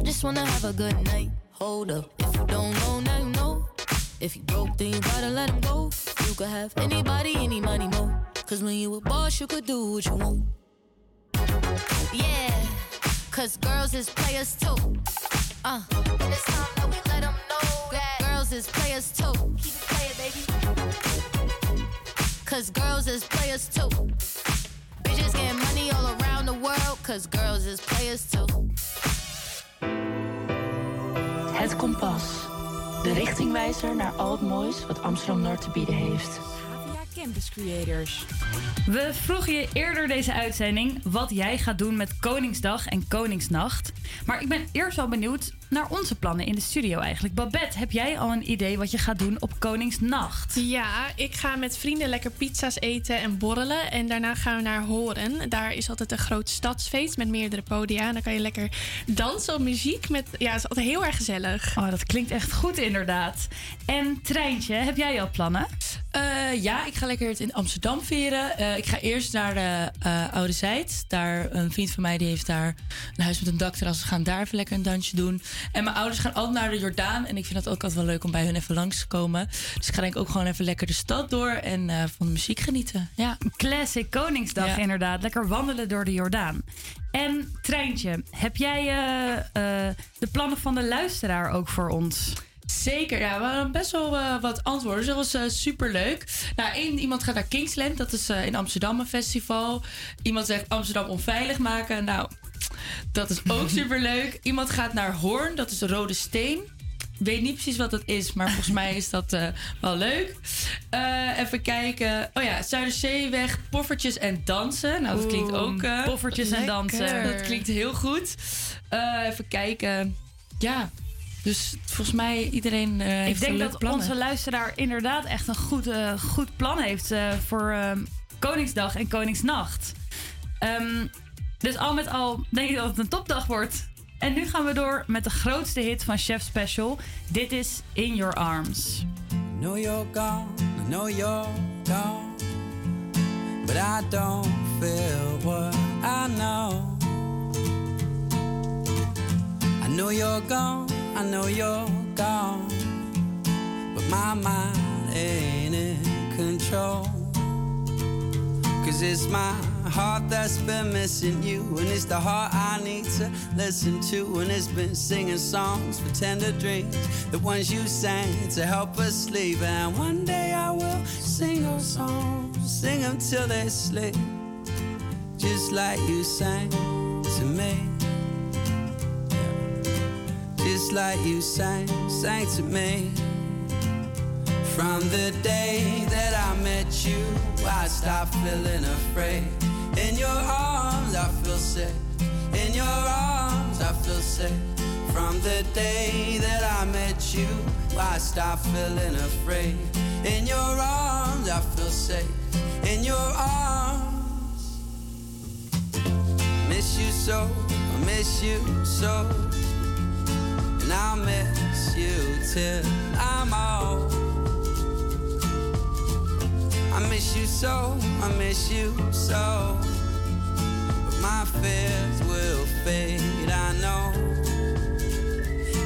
I just wanna have a good night. Hold up, if you don't know, now you know. If you broke, then you gotta let him go. You could have anybody, any money, mo. Cause when you a boss, you could do what you want. Yeah, cause girls is players too. Uh, it's time that we let 'em know that girls is players too. Keep it playing, baby. Cause girls is players too. Bitches getting money all around the world, cause girls is players too. Het Kompas. De richtingwijzer naar al het moois wat Amsterdam Noord te bieden heeft. Campus Creators. We vroegen je eerder deze uitzending wat jij gaat doen met Koningsdag en Koningsnacht. Maar ik ben eerst wel benieuwd naar onze plannen in de studio eigenlijk. Babette, heb jij al een idee wat je gaat doen op Koningsnacht? Ja, ik ga met vrienden lekker pizza's eten en borrelen. En daarna gaan we naar Horen. Daar is altijd een groot stadsfeest met meerdere podia. En dan kan je lekker dansen op muziek. Met, ja, het is altijd heel erg gezellig. Oh, dat klinkt echt goed inderdaad. En Treintje, heb jij al plannen? Eh, ja, ik ga lekker het in Amsterdam vieren. Eh, ik ga eerst naar de eh, Oude Zijd. Daar, een vriend van mij die heeft daar een huis met een dakterras. We gaan daar even lekker een dansje doen. En mijn ouders gaan altijd naar de Jordaan. En ik vind dat ook altijd wel leuk om bij hun even langs te komen. Dus ik ga denk ik ook gewoon even lekker de stad door en eh, van de muziek genieten. Ja. Classic Koningsdag Ja. inderdaad. Lekker wandelen door de Jordaan. En Treintje, heb jij eh, eh, de plannen van de luisteraar ook voor ons? Zeker, ja. We hadden best wel eh, wat antwoorden. Dus dat was super superleuk. Nou, één, iemand gaat naar Kingsland. Dat is eh, in Amsterdam een festival. Iemand zegt Amsterdam onveilig maken. Nou, dat is ook superleuk. Iemand gaat naar Hoorn. Dat is de Rode Steen. Ik weet niet precies wat dat is, maar volgens mij is dat eh, wel leuk. Eh, even kijken. Oh ja, Zuiderzeeweg, poffertjes en dansen. Nou, dat klinkt ook... eh, poffertjes en dansen. Dat klinkt heel goed. Eh, even kijken. Ja, Dus volgens mij iedereen eh, heeft Ik denk dat plannen. onze luisteraar inderdaad echt een goed, eh, goed plan heeft eh, voor ehm, Koningsdag en Koningsnacht. Ehm, dus al met al denk ik dat het een topdag wordt. En nu gaan we door met de grootste hit van Chef Special. Dit is In Your Arms. I know you're gone, I know you're gone. But I don't feel what I know. I know you're gone, I know you're gone. But my mind ain't in control. Cause it's my heart that's been missing you. And it's the heart I need to listen to. And it's been singing songs for tender dreams. The ones you sang to help us sleep. And one day I will sing those songs. Sing them till they sleep. Just like you sang to me. Just like you sang, sang to me. From the day that I met you, I stopped feeling afraid. In your arms, I feel safe. In your arms, I feel safe. From the day that I met you, I stopped feeling afraid. In your arms, I feel safe. In your arms, miss you so, I miss you so. And I'll miss you till I'm old. I miss you so, I miss you so. But my fears will fade, I know.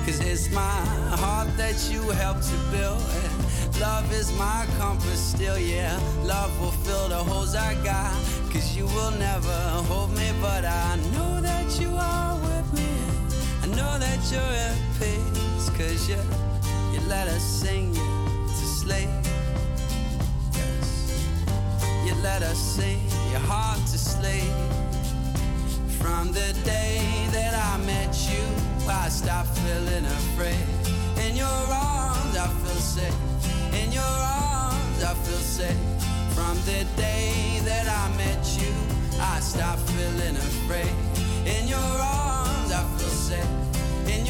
Cause it's my heart that you helped to build. And love is my compass still, yeah. Love will fill the holes I got. Cause you will never hold me, but I know that you are know that you're at peace. Cause you, you let us sing you to sleep. Yes. You let us sing your heart to sleep. From the day that I met you, I stopped feeling afraid. In your arms, I feel safe. In your arms, I feel safe. From the day that I met you, I stopped feeling afraid. In your arms, I feel safe.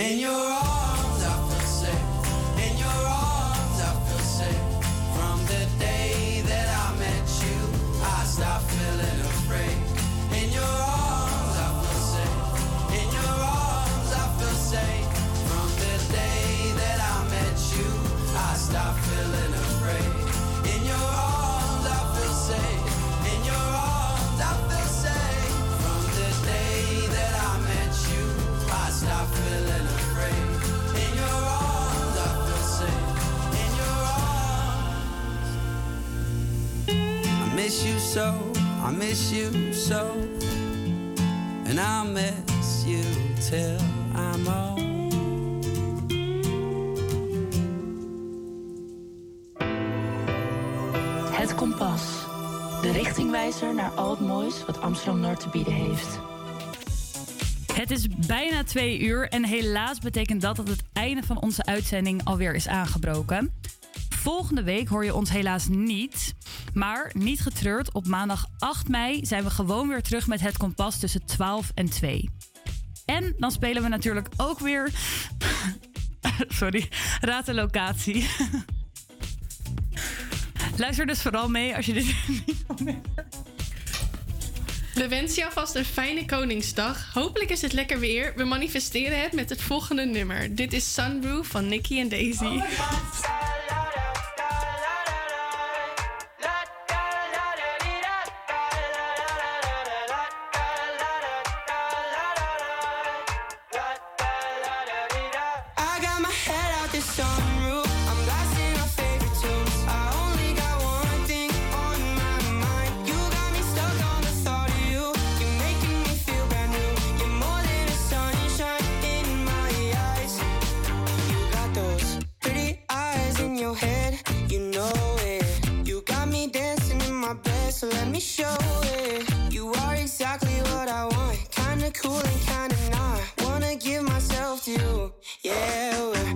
In your arms, I so, I miss you so. And I'll miss you till I'm old. Het Kompas. De richtingwijzer naar al het moois wat Amsterdam-Noord te bieden heeft. Het is bijna twee uur en helaas betekent dat dat het einde van onze uitzending alweer is aangebroken. Volgende week hoor je ons helaas niet. Maar niet getreurd, op maandag 8 mei zijn we gewoon weer terug met het kompas tussen 12 en 2. En dan spelen we natuurlijk ook weer. Sorry, raad de locatie. Luister dus vooral mee als je dit niet wil. We wensen je alvast een fijne Koningsdag. Hopelijk is het lekker weer. We manifesteren het met het volgende nummer. Dit is Sunroof van Nicky en Daisy. I so let me show it. You are exactly what I want. Kinda cool and kinda not. Wanna give myself to you. Yeah, we're